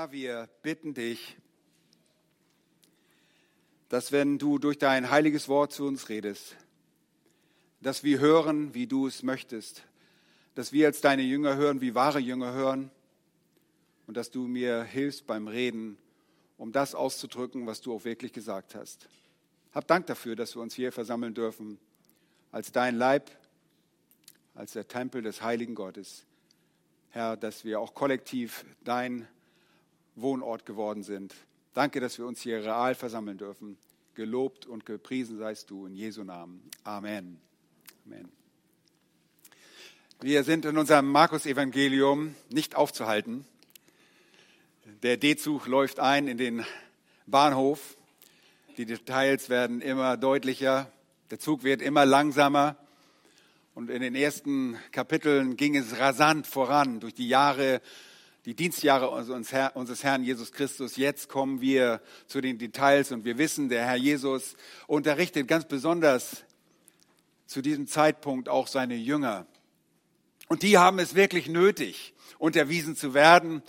Herr, wir bitten dich, dass wenn du durch dein heiliges Wort zu uns redest, dass wir hören, wie du es möchtest, dass wir als deine Jünger hören, wie wahre Jünger hören und dass du mir hilfst beim Reden, um das auszudrücken, was du auch wirklich gesagt hast. Hab Dank dafür, dass wir uns hier versammeln dürfen, als dein Leib, als der Tempel des heiligen Gottes. Herr, dass wir auch kollektiv dein Wohnort geworden sind. Danke, dass wir uns hier real versammeln dürfen. Gelobt und gepriesen seist du in Jesu Namen. Amen. Amen. Wir sind in unserem Markus-Evangelium nicht aufzuhalten. Der D-Zug läuft ein in den Bahnhof. Die Details werden immer deutlicher. Der Zug wird immer langsamer. Und in den ersten Kapiteln ging es rasant voran durch die Jahre die Dienstjahre unseres Herrn Jesus Christus. Jetzt kommen wir zu den Details und wir wissen, der Herr Jesus unterrichtet ganz besonders zu diesem Zeitpunkt auch seine Jünger. Und die haben es wirklich nötig, unterwiesen zu werden.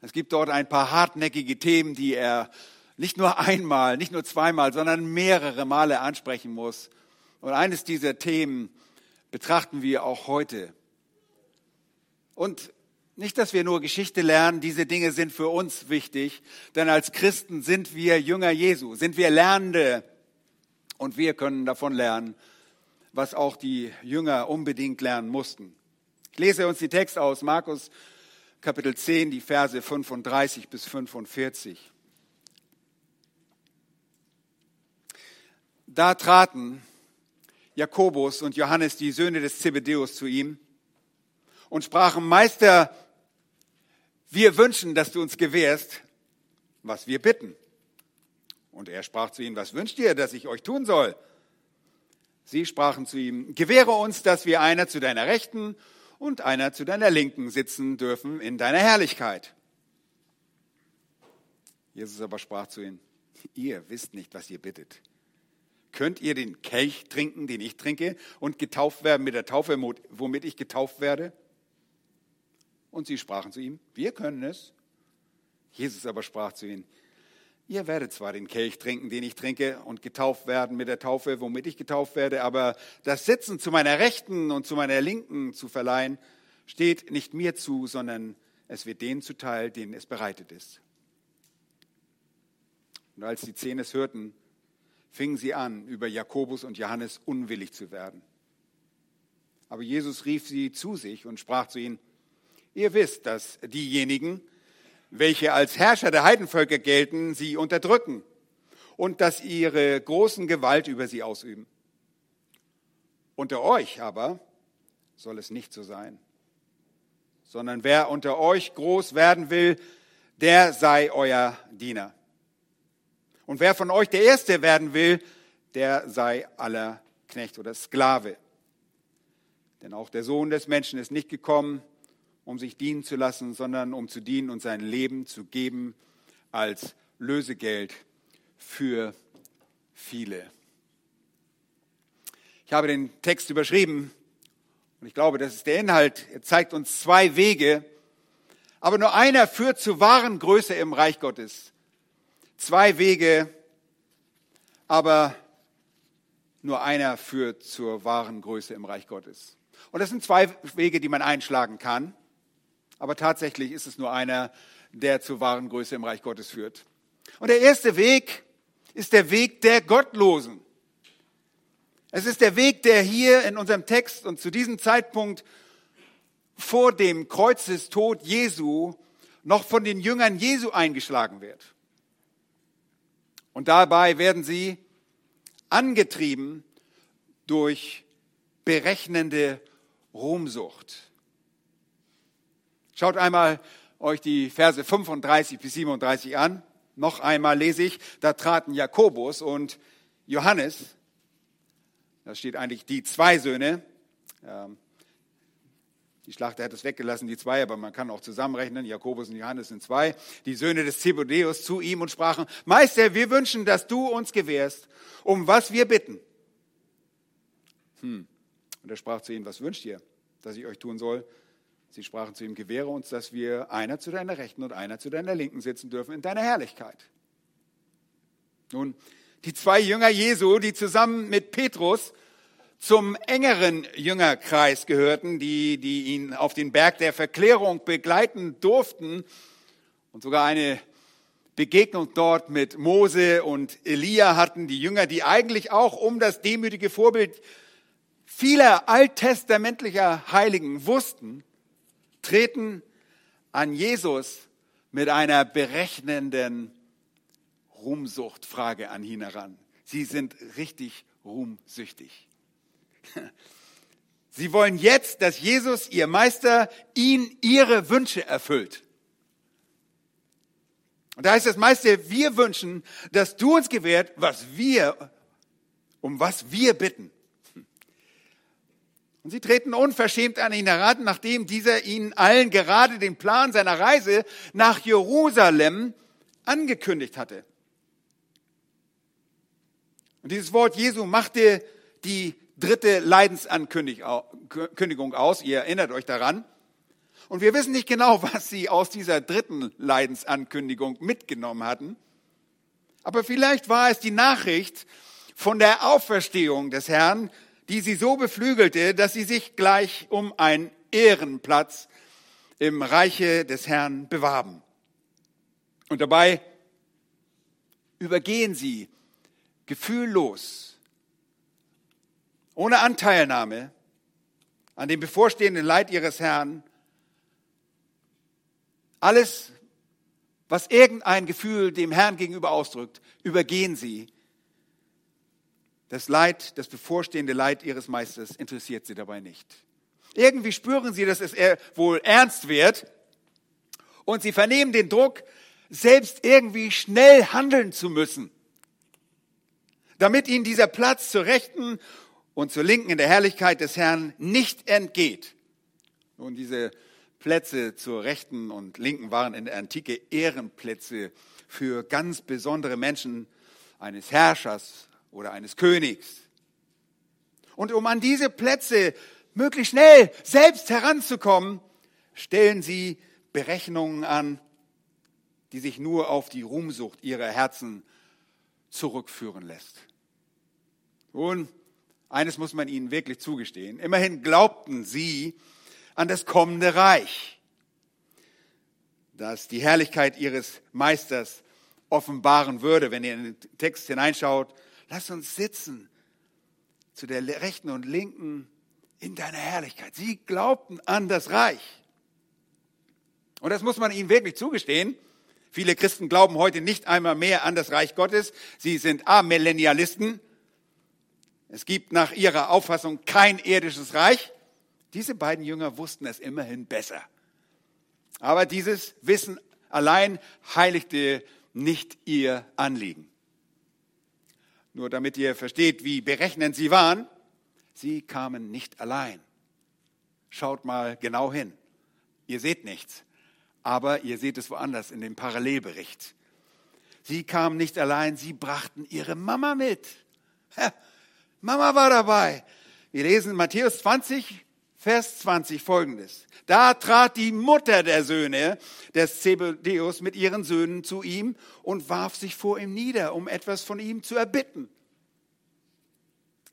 Es gibt dort ein paar hartnäckige Themen, die er nicht nur einmal, nicht nur zweimal, sondern mehrere Male ansprechen muss. Und eines dieser Themen betrachten wir auch heute. Und nicht, dass wir nur Geschichte lernen, diese Dinge sind für uns wichtig, denn als Christen sind wir Jünger Jesu, sind wir Lernende und wir können davon lernen, was auch die Jünger unbedingt lernen mussten. Ich lese uns die Text aus, Markus Kapitel 10, die Verse 35 bis 45. Da traten Jakobus und Johannes, die Söhne des Zebedeus, zu ihm und sprachen, Meister, wir wünschen, dass du uns gewährst, was wir bitten. Und er sprach zu ihnen, was wünscht ihr, dass ich euch tun soll? Sie sprachen zu ihm, gewähre uns, dass wir einer zu deiner Rechten und einer zu deiner Linken sitzen dürfen in deiner Herrlichkeit. Jesus aber sprach zu ihnen, ihr wisst nicht, was ihr bittet. Könnt ihr den Kelch trinken, den ich trinke, und getauft werden mit der Taufe, womit ich getauft werde? Und sie sprachen zu ihm, wir können es. Jesus aber sprach zu ihnen, ihr werdet zwar den Kelch trinken, den ich trinke, und getauft werden mit der Taufe, womit ich getauft werde, aber das Sitzen zu meiner Rechten und zu meiner Linken zu verleihen, steht nicht mir zu, sondern es wird denen zuteil, denen es bereitet ist. Und als die Zehn es hörten, fingen sie an, über Jakobus und Johannes unwillig zu werden. Aber Jesus rief sie zu sich und sprach zu ihnen, Ihr wisst, dass diejenigen, welche als Herrscher der Heidenvölker gelten, sie unterdrücken und dass ihre großen Gewalt über sie ausüben. Unter euch aber soll es nicht so sein, sondern wer unter euch groß werden will, der sei euer Diener. Und wer von euch der Erste werden will, der sei aller Knecht oder Sklave. Denn auch der Sohn des Menschen ist nicht gekommen, um sich dienen zu lassen, sondern um zu dienen und sein Leben zu geben als Lösegeld für viele. Ich habe den Text überschrieben und ich glaube, das ist der Inhalt. Er zeigt uns zwei Wege, aber nur einer führt zur wahren Größe im Reich Gottes. Zwei Wege, aber nur einer führt zur wahren Größe im Reich Gottes. Und das sind zwei Wege, die man einschlagen kann aber tatsächlich ist es nur einer, der zur wahren Größe im Reich Gottes führt. Und der erste Weg ist der Weg der Gottlosen. Es ist der Weg, der hier in unserem Text und zu diesem Zeitpunkt vor dem Kreuzestod Jesu noch von den Jüngern Jesu eingeschlagen wird. Und dabei werden sie angetrieben durch berechnende Ruhmsucht. Schaut einmal euch die Verse 35 bis 37 an. Noch einmal lese ich, da traten Jakobus und Johannes, da steht eigentlich die zwei Söhne, ähm, die Schlachter hat es weggelassen, die zwei, aber man kann auch zusammenrechnen. Jakobus und Johannes sind zwei. Die Söhne des Zebedeus zu ihm und sprachen, Meister, wir wünschen, dass du uns gewährst, um was wir bitten. Hm. Und er sprach zu ihnen, was wünscht ihr, dass ich euch tun soll? Sie sprachen zu ihm, gewähre uns, dass wir einer zu deiner Rechten und einer zu deiner Linken sitzen dürfen in deiner Herrlichkeit. Nun, die zwei Jünger Jesu, die zusammen mit Petrus zum engeren Jüngerkreis gehörten, die, die ihn auf den Berg der Verklärung begleiten durften und sogar eine Begegnung dort mit Mose und Elia hatten, die Jünger, die eigentlich auch um das demütige Vorbild vieler alttestamentlicher Heiligen wussten, treten an Jesus mit einer berechnenden Ruhmsuchtfrage an ihn heran. Sie sind richtig ruhmsüchtig. Sie wollen jetzt, dass Jesus, ihr Meister, ihnen ihre Wünsche erfüllt. Und da heißt das Meister, wir wünschen, dass du uns gewährt, was wir, um was wir bitten. Und sie treten unverschämt an ihn heran, nachdem dieser ihnen allen gerade den Plan seiner Reise nach Jerusalem angekündigt hatte. Und dieses Wort Jesu machte die dritte Leidensankündigung aus. Ihr erinnert euch daran. Und wir wissen nicht genau, was sie aus dieser dritten Leidensankündigung mitgenommen hatten. Aber vielleicht war es die Nachricht von der Auferstehung des Herrn, die sie so beflügelte, dass sie sich gleich um einen Ehrenplatz im Reiche des Herrn bewarben. Und dabei übergehen sie gefühllos, ohne Anteilnahme an dem bevorstehenden Leid ihres Herrn, alles, was irgendein Gefühl dem Herrn gegenüber ausdrückt, übergehen sie. Das Leid, das bevorstehende Leid ihres Meisters interessiert sie dabei nicht. Irgendwie spüren sie, dass es wohl ernst wird und sie vernehmen den Druck, selbst irgendwie schnell handeln zu müssen damit ihnen dieser Platz zur Rechten und zur Linken in der Herrlichkeit des Herrn nicht entgeht. Nun, diese Plätze zur Rechten und Linken waren in der Antike Ehrenplätze für ganz besondere Menschen eines Herrschers oder eines Königs. Und um an diese Plätze möglichst schnell selbst heranzukommen, stellen sie Berechnungen an, die sich nur auf die Ruhmsucht ihrer Herzen zurückführen lässt. Nun, eines muss man ihnen wirklich zugestehen. Immerhin glaubten sie an das kommende Reich, das die Herrlichkeit ihres Meisters offenbaren würde. Wenn ihr in den Text hineinschaut, lass uns sitzen zu der rechten und linken in deiner Herrlichkeit. Sie glaubten an das Reich. Und das muss man ihnen wirklich zugestehen. Viele Christen glauben heute nicht einmal mehr an das Reich Gottes. Sie sind Amillennialisten. Es gibt nach ihrer Auffassung kein irdisches Reich. Diese beiden Jünger wussten es immerhin besser. Aber dieses Wissen allein heiligte nicht ihr Anliegen. Nur damit ihr versteht, wie berechnend sie waren, sie kamen nicht allein. Schaut mal genau hin. Ihr seht nichts, aber ihr seht es woanders in dem Parallelbericht. Sie kamen nicht allein, sie brachten ihre Mama mit. Mama war dabei. Wir lesen Matthäus 20, Vers 20 folgendes. Da trat die Mutter der Söhne des Zebedeus mit ihren Söhnen zu ihm und warf sich vor ihm nieder, um etwas von ihm zu erbitten.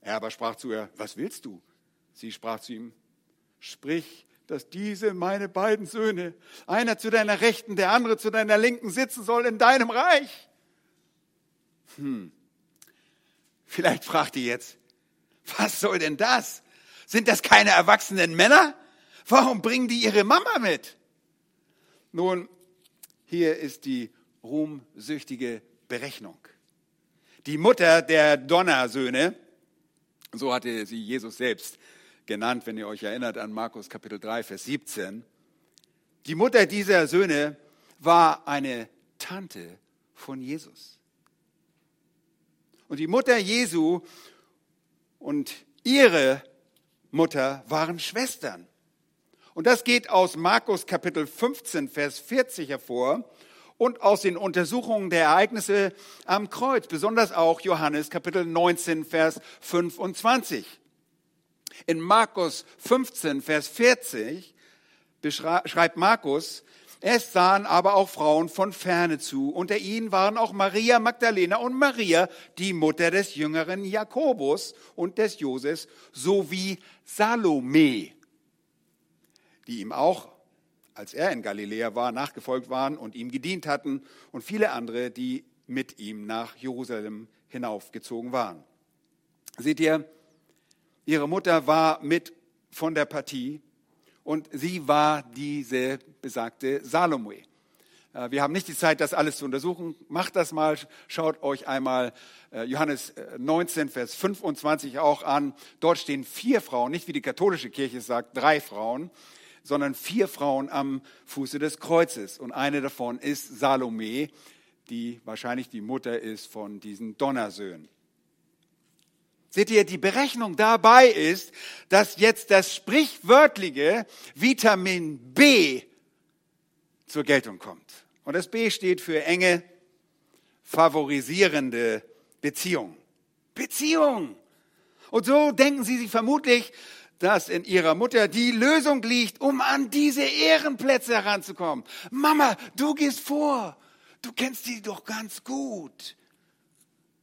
Er aber sprach zu ihr, was willst du? Sie sprach zu ihm, sprich, dass diese meine beiden Söhne, einer zu deiner Rechten, der andere zu deiner Linken sitzen soll in deinem Reich. Hm. Vielleicht fragt ihr jetzt, was soll denn das? Sind das keine erwachsenen Männer? Warum bringen die ihre Mama mit? Nun, hier ist die ruhmsüchtige Berechnung. Die Mutter der Donnersöhne, so hatte sie Jesus selbst genannt, wenn ihr euch erinnert an Markus Kapitel 3, Vers 17. Die Mutter dieser Söhne war eine Tante von Jesus. Und die Mutter Jesu und ihre Mutter waren Schwestern. Und das geht aus Markus Kapitel 15, Vers 40 hervor und aus den Untersuchungen der Ereignisse am Kreuz, besonders auch Johannes Kapitel 19, Vers 25. In Markus 15, Vers 40 schreibt Markus, es sahen aber auch Frauen von ferne zu. Unter ihnen waren auch Maria Magdalena und Maria, die Mutter des jüngeren Jakobus und des Joses, sowie Salome, die ihm auch, als er in Galiläa war, nachgefolgt waren und ihm gedient hatten und viele andere, die mit ihm nach Jerusalem hinaufgezogen waren. Seht ihr, ihre Mutter war mit von der Partie und sie war diese besagte Salome. Äh, wir haben nicht die Zeit, das alles zu untersuchen. Macht das mal, schaut euch einmal äh, Johannes 19, äh, Vers 25 auch an. Dort stehen vier Frauen, nicht wie die katholische Kirche sagt, drei Frauen, sondern vier Frauen am Fuße des Kreuzes. Und eine davon ist Salome, die wahrscheinlich die Mutter ist von diesen Donnersöhnen. Seht ihr, die Berechnung dabei ist, dass jetzt das sprichwörtliche Vitamin B zur Geltung kommt. Und das B steht für enge, favorisierende Beziehung. Beziehung. Und so denken Sie sich vermutlich, dass in Ihrer Mutter die Lösung liegt, um an diese Ehrenplätze heranzukommen. Mama, du gehst vor. Du kennst die doch ganz gut.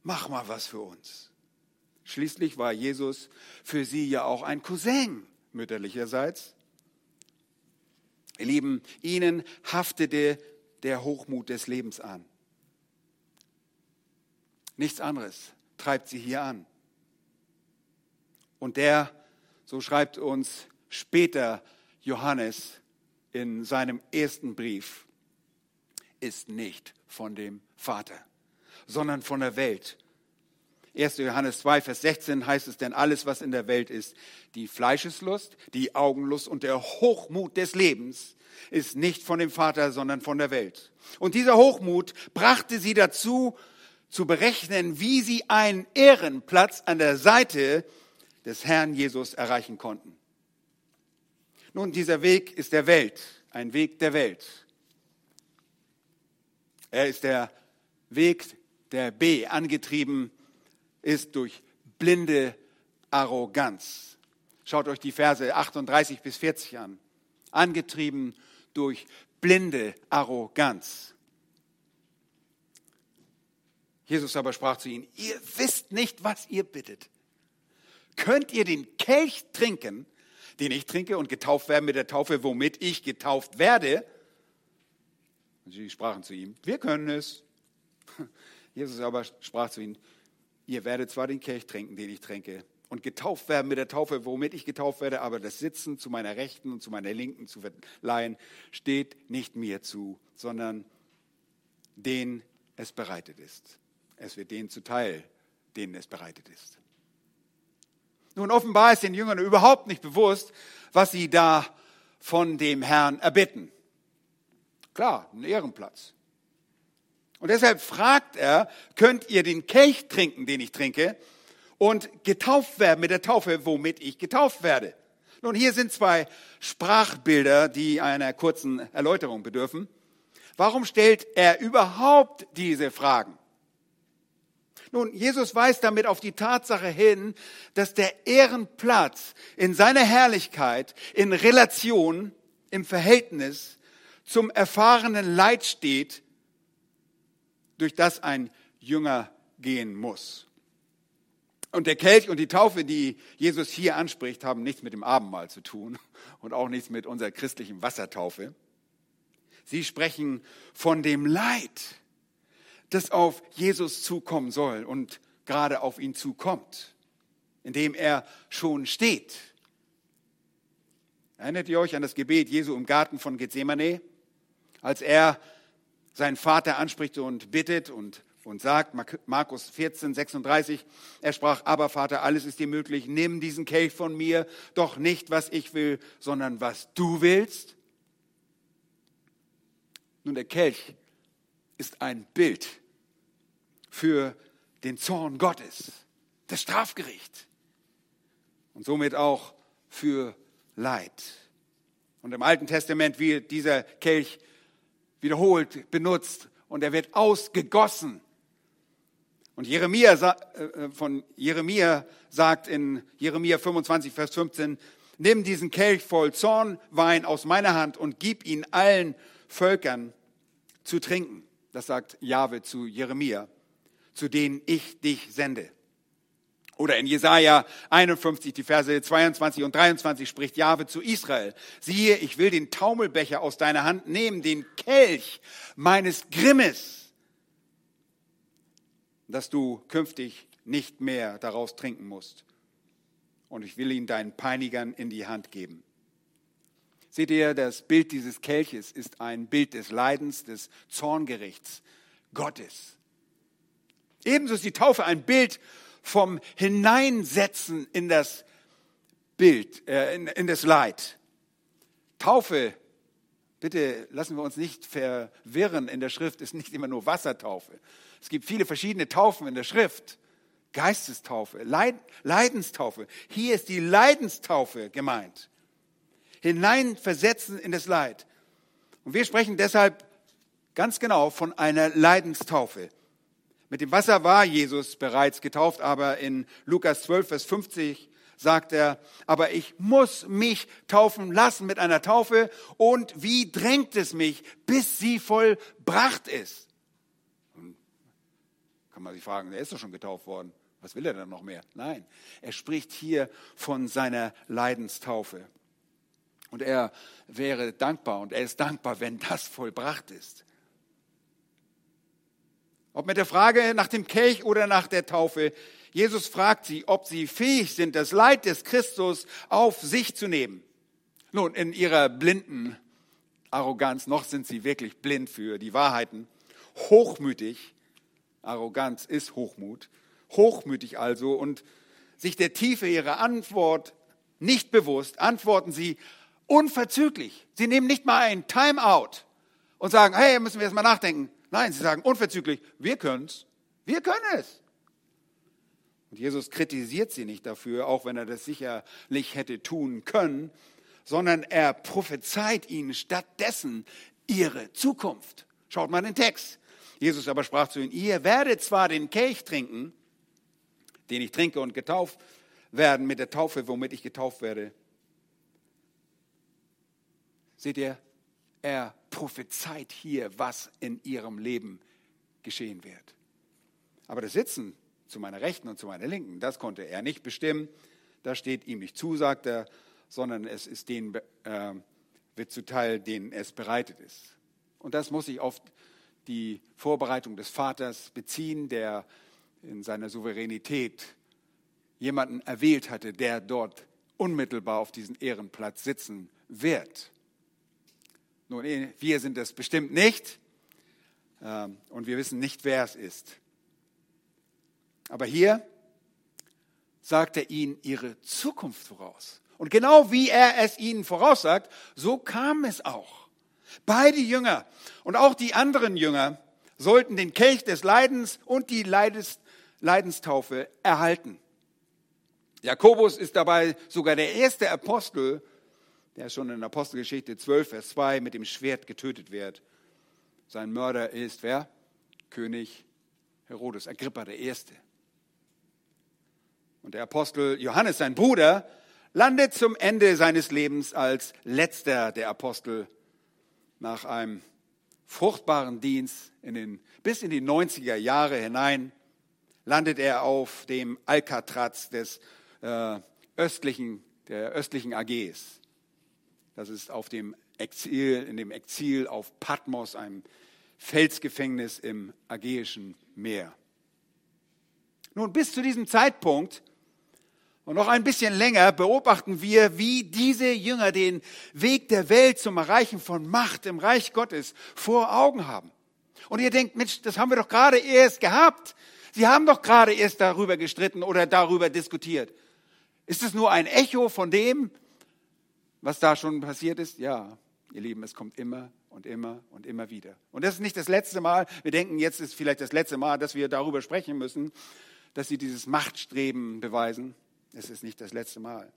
Mach mal was für uns. Schließlich war Jesus für sie ja auch ein Cousin mütterlicherseits. Ihr Lieben, ihnen haftete der Hochmut des Lebens an. Nichts anderes treibt sie hier an. Und der, so schreibt uns später Johannes in seinem ersten Brief, ist nicht von dem Vater, sondern von der Welt 1. Johannes 2, Vers 16 heißt es, denn alles, was in der Welt ist, die Fleischeslust, die Augenlust und der Hochmut des Lebens, ist nicht von dem Vater, sondern von der Welt. Und dieser Hochmut brachte sie dazu, zu berechnen, wie sie einen Ehrenplatz an der Seite des Herrn Jesus erreichen konnten. Nun, dieser Weg ist der Welt, ein Weg der Welt. Er ist der Weg der B, angetrieben ist durch blinde Arroganz. Schaut euch die Verse 38 bis 40 an. Angetrieben durch blinde Arroganz. Jesus aber sprach zu ihnen, ihr wisst nicht, was ihr bittet. Könnt ihr den Kelch trinken, den ich trinke und getauft werden mit der Taufe, womit ich getauft werde? Und sie sprachen zu ihm, wir können es. Jesus aber sprach zu ihnen, ihr werdet zwar den Kelch trinken, den ich trinke, und getauft werden mit der Taufe, womit ich getauft werde, aber das Sitzen zu meiner Rechten und zu meiner Linken zu verleihen, steht nicht mir zu, sondern denen es bereitet ist. Es wird denen zuteil, denen es bereitet ist. Nun, offenbar ist den Jüngern überhaupt nicht bewusst, was sie da von dem Herrn erbitten. Klar, ein Ehrenplatz. Und deshalb fragt er, könnt ihr den Kelch trinken, den ich trinke, und getauft werden mit der Taufe, womit ich getauft werde? Nun, hier sind zwei Sprachbilder, die einer kurzen Erläuterung bedürfen. Warum stellt er überhaupt diese Fragen? Nun, Jesus weist damit auf die Tatsache hin, dass der Ehrenplatz in seiner Herrlichkeit in Relation, im Verhältnis zum erfahrenen Leid steht, durch das ein Jünger gehen muss. Und der Kelch und die Taufe, die Jesus hier anspricht, haben nichts mit dem Abendmahl zu tun und auch nichts mit unserer christlichen Wassertaufe. Sie sprechen von dem Leid, das auf Jesus zukommen soll und gerade auf ihn zukommt, in dem er schon steht. Erinnert ihr euch an das Gebet Jesu im Garten von Gethsemane, als er seinen Vater anspricht und bittet und, und sagt, Markus 14, 36, er sprach, aber Vater, alles ist dir möglich, nimm diesen Kelch von mir, doch nicht, was ich will, sondern was du willst. Nun, der Kelch ist ein Bild für den Zorn Gottes, das Strafgericht und somit auch für Leid. Und im Alten Testament wird dieser Kelch wiederholt benutzt und er wird ausgegossen. Und Jeremia, äh, äh, von Jeremia sagt in Jeremia 25, Vers 15, nimm diesen Kelch voll Zornwein aus meiner Hand und gib ihn allen Völkern zu trinken. Das sagt Jahwe zu Jeremia, zu denen ich dich sende. Oder in Jesaja 51, die Verse 22 und 23 spricht Jahwe zu Israel. Siehe, ich will den Taumelbecher aus deiner Hand nehmen, den Kelch meines Grimmes, dass du künftig nicht mehr daraus trinken musst. Und ich will ihn deinen Peinigern in die Hand geben. Seht ihr, das Bild dieses Kelches ist ein Bild des Leidens, des Zorngerichts Gottes. Ebenso ist die Taufe ein Bild vom Hineinsetzen in das Bild, äh, in, in das Leid. Taufe, bitte lassen wir uns nicht verwirren, in der Schrift ist nicht immer nur Wassertaufe. Es gibt viele verschiedene Taufen in der Schrift. Geistestaufe, Leid, Leidenstaufe. Hier ist die Leidenstaufe gemeint. Hineinversetzen in das Leid. Und wir sprechen deshalb ganz genau von einer Leidenstaufe. Mit dem Wasser war Jesus bereits getauft, aber in Lukas 12, Vers 50 sagt er, aber ich muss mich taufen lassen mit einer Taufe und wie drängt es mich, bis sie vollbracht ist? Kann man sich fragen, er ist doch schon getauft worden. Was will er dann noch mehr? Nein, er spricht hier von seiner Leidenstaufe. Und er wäre dankbar und er ist dankbar, wenn das vollbracht ist. Ob mit der Frage nach dem Kelch oder nach der Taufe. Jesus fragt sie, ob sie fähig sind, das Leid des Christus auf sich zu nehmen. Nun, in ihrer blinden Arroganz, noch sind sie wirklich blind für die Wahrheiten, hochmütig, Arroganz ist Hochmut, hochmütig also und sich der Tiefe ihrer Antwort nicht bewusst, antworten sie unverzüglich. Sie nehmen nicht mal ein Timeout und sagen, hey, müssen wir erst mal nachdenken. Nein, sie sagen unverzüglich, wir können es, wir können es. Und Jesus kritisiert sie nicht dafür, auch wenn er das sicherlich hätte tun können, sondern er prophezeit ihnen stattdessen ihre Zukunft. Schaut mal den Text. Jesus aber sprach zu ihnen, ihr werdet zwar den Kelch trinken, den ich trinke und getauft werden mit der Taufe, womit ich getauft werde. Seht ihr, er prophezeit hier, was in ihrem Leben geschehen wird. Aber das Sitzen zu meiner Rechten und zu meiner Linken, das konnte er nicht bestimmen. Das steht ihm nicht zu, sagt er, sondern es ist den, äh, wird zuteil, denen es bereitet ist. Und das muss sich auf die Vorbereitung des Vaters beziehen, der in seiner Souveränität jemanden erwählt hatte, der dort unmittelbar auf diesen Ehrenplatz sitzen wird. Nun, eh, wir sind es bestimmt nicht ähm, und wir wissen nicht, wer es ist. Aber hier sagt er ihnen ihre Zukunft voraus. Und genau wie er es ihnen voraussagt, so kam es auch. Beide Jünger und auch die anderen Jünger sollten den Kelch des Leidens und die Leides, Leidenstaufe erhalten. Jakobus ist dabei sogar der erste Apostel, der schon in Apostelgeschichte 12, Vers 2 mit dem Schwert getötet wird. Sein Mörder ist wer? König Herodes, Agrippa der Erste. Und der Apostel Johannes, sein Bruder, landet zum Ende seines Lebens als letzter der Apostel nach einem fruchtbaren Dienst in den, bis in die 90er Jahre hinein, landet er auf dem Alcatraz des äh, östlichen, der östlichen Ägäis. Das ist auf dem Exil, in dem Exil auf Patmos, einem Felsgefängnis im Ägäischen Meer. Nun, bis zu diesem Zeitpunkt und noch ein bisschen länger beobachten wir, wie diese Jünger den Weg der Welt zum Erreichen von Macht im Reich Gottes vor Augen haben. Und ihr denkt, Mensch, das haben wir doch gerade erst gehabt. Sie haben doch gerade erst darüber gestritten oder darüber diskutiert. Ist es nur ein Echo von dem, was da schon passiert ist? Ja, ihr Lieben, es kommt immer und immer und immer wieder. Und das ist nicht das letzte Mal. Wir denken, jetzt ist vielleicht das letzte Mal, dass wir darüber sprechen müssen, dass sie dieses Machtstreben beweisen. Es ist nicht das letzte Mal.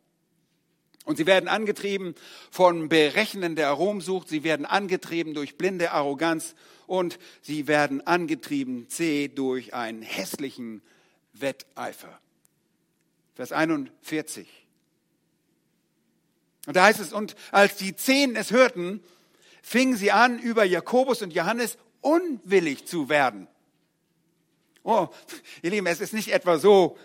Und sie werden angetrieben von berechnender Ruhmsucht, sie werden angetrieben durch blinde Arroganz und sie werden angetrieben, C, durch einen hässlichen Wetteifer. Vers 41. Und da heißt es, und als die Zehn es hörten, fingen sie an, über Jakobus und Johannes unwillig zu werden. Oh, ihr Lieben, es ist nicht etwa so,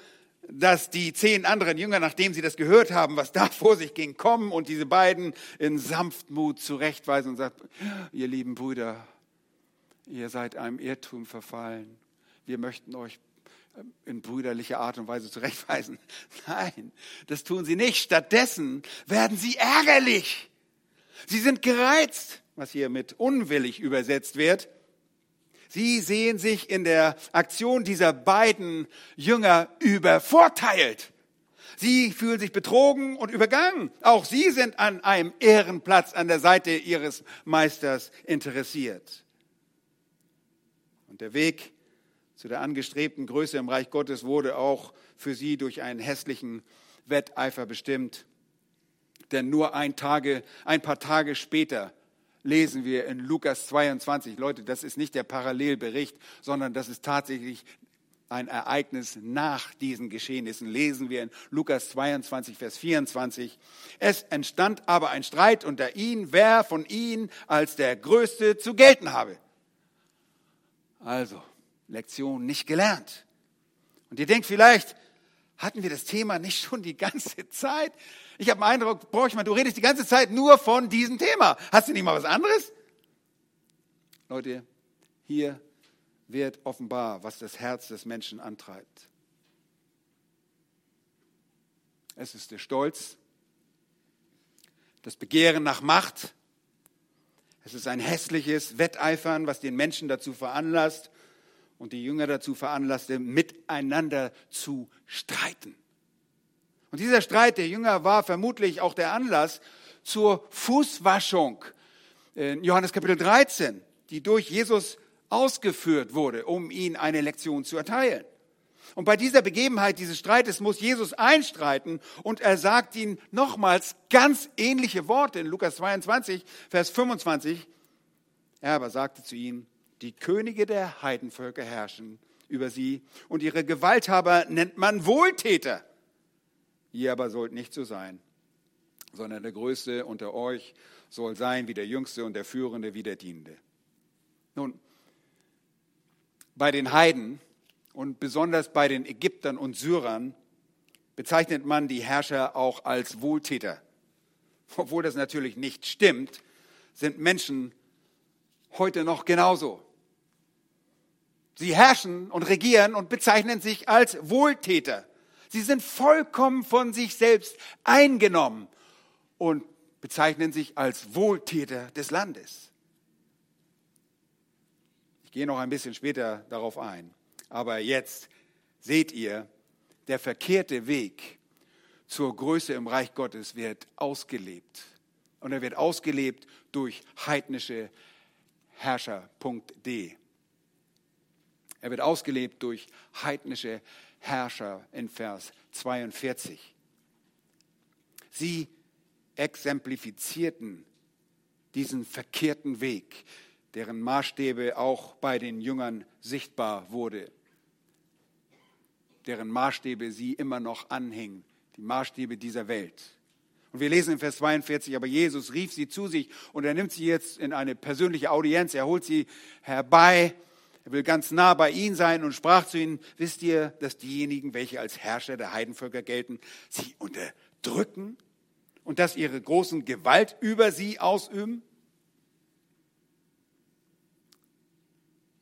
dass die zehn anderen Jünger, nachdem sie das gehört haben, was da vor sich ging, kommen und diese beiden in Sanftmut zurechtweisen und sagen, ihr lieben Brüder, ihr seid einem Irrtum verfallen. Wir möchten euch in brüderlicher Art und Weise zurechtweisen. Nein, das tun sie nicht. Stattdessen werden sie ärgerlich. Sie sind gereizt, was hier mit unwillig übersetzt wird. Sie sehen sich in der Aktion dieser beiden Jünger übervorteilt. Sie fühlen sich betrogen und übergangen. Auch sie sind an einem Ehrenplatz an der Seite ihres Meisters interessiert. Und der Weg zu der angestrebten Größe im Reich Gottes wurde auch für sie durch einen hässlichen Wetteifer bestimmt. Denn nur ein, Tage, ein paar Tage später lesen wir in Lukas 22, Leute, das ist nicht der Parallelbericht, sondern das ist tatsächlich ein Ereignis nach diesen Geschehnissen. Lesen wir in Lukas 22, Vers 24. Es entstand aber ein Streit unter ihnen, wer von ihnen als der Größte zu gelten habe. Also, Lektion nicht gelernt. Und ihr denkt vielleicht, hatten wir das Thema nicht schon die ganze Zeit? Ich habe den Eindruck, Borchmann, du redest die ganze Zeit nur von diesem Thema. Hast du nicht mal was anderes? Leute, hier wird offenbar, was das Herz des Menschen antreibt. Es ist der Stolz, das Begehren nach Macht. Es ist ein hässliches Wetteifern, was den Menschen dazu veranlasst, und die Jünger dazu veranlasste, miteinander zu streiten. Und dieser Streit der Jünger war vermutlich auch der Anlass zur Fußwaschung in Johannes Kapitel 13, die durch Jesus ausgeführt wurde, um ihn eine Lektion zu erteilen. Und bei dieser Begebenheit dieses Streites muss Jesus einstreiten und er sagt ihnen nochmals ganz ähnliche Worte in Lukas 22, Vers 25. Er aber sagte zu ihnen, die Könige der Heidenvölker herrschen über sie und ihre Gewalthaber nennt man Wohltäter. Ihr aber sollt nicht so sein, sondern der Größte unter euch soll sein wie der Jüngste und der Führende wie der Dienende. Nun, bei den Heiden und besonders bei den Ägyptern und Syrern bezeichnet man die Herrscher auch als Wohltäter. Obwohl das natürlich nicht stimmt, sind Menschen heute noch genauso. Sie herrschen und regieren und bezeichnen sich als Wohltäter. Sie sind vollkommen von sich selbst eingenommen und bezeichnen sich als Wohltäter des Landes. Ich gehe noch ein bisschen später darauf ein. Aber jetzt seht ihr, der verkehrte Weg zur Größe im Reich Gottes wird ausgelebt. Und er wird ausgelebt durch heidnische Herrscher. D. Er wird ausgelebt durch heidnische Herrscher in Vers 42. Sie exemplifizierten diesen verkehrten Weg, deren Maßstäbe auch bei den Jüngern sichtbar wurde, deren Maßstäbe sie immer noch anhängen, die Maßstäbe dieser Welt. Und wir lesen in Vers 42, aber Jesus rief sie zu sich und er nimmt sie jetzt in eine persönliche Audienz, er holt sie herbei, er will ganz nah bei ihnen sein und sprach zu ihnen, wisst ihr, dass diejenigen, welche als Herrscher der Heidenvölker gelten, sie unterdrücken und dass ihre großen Gewalt über sie ausüben?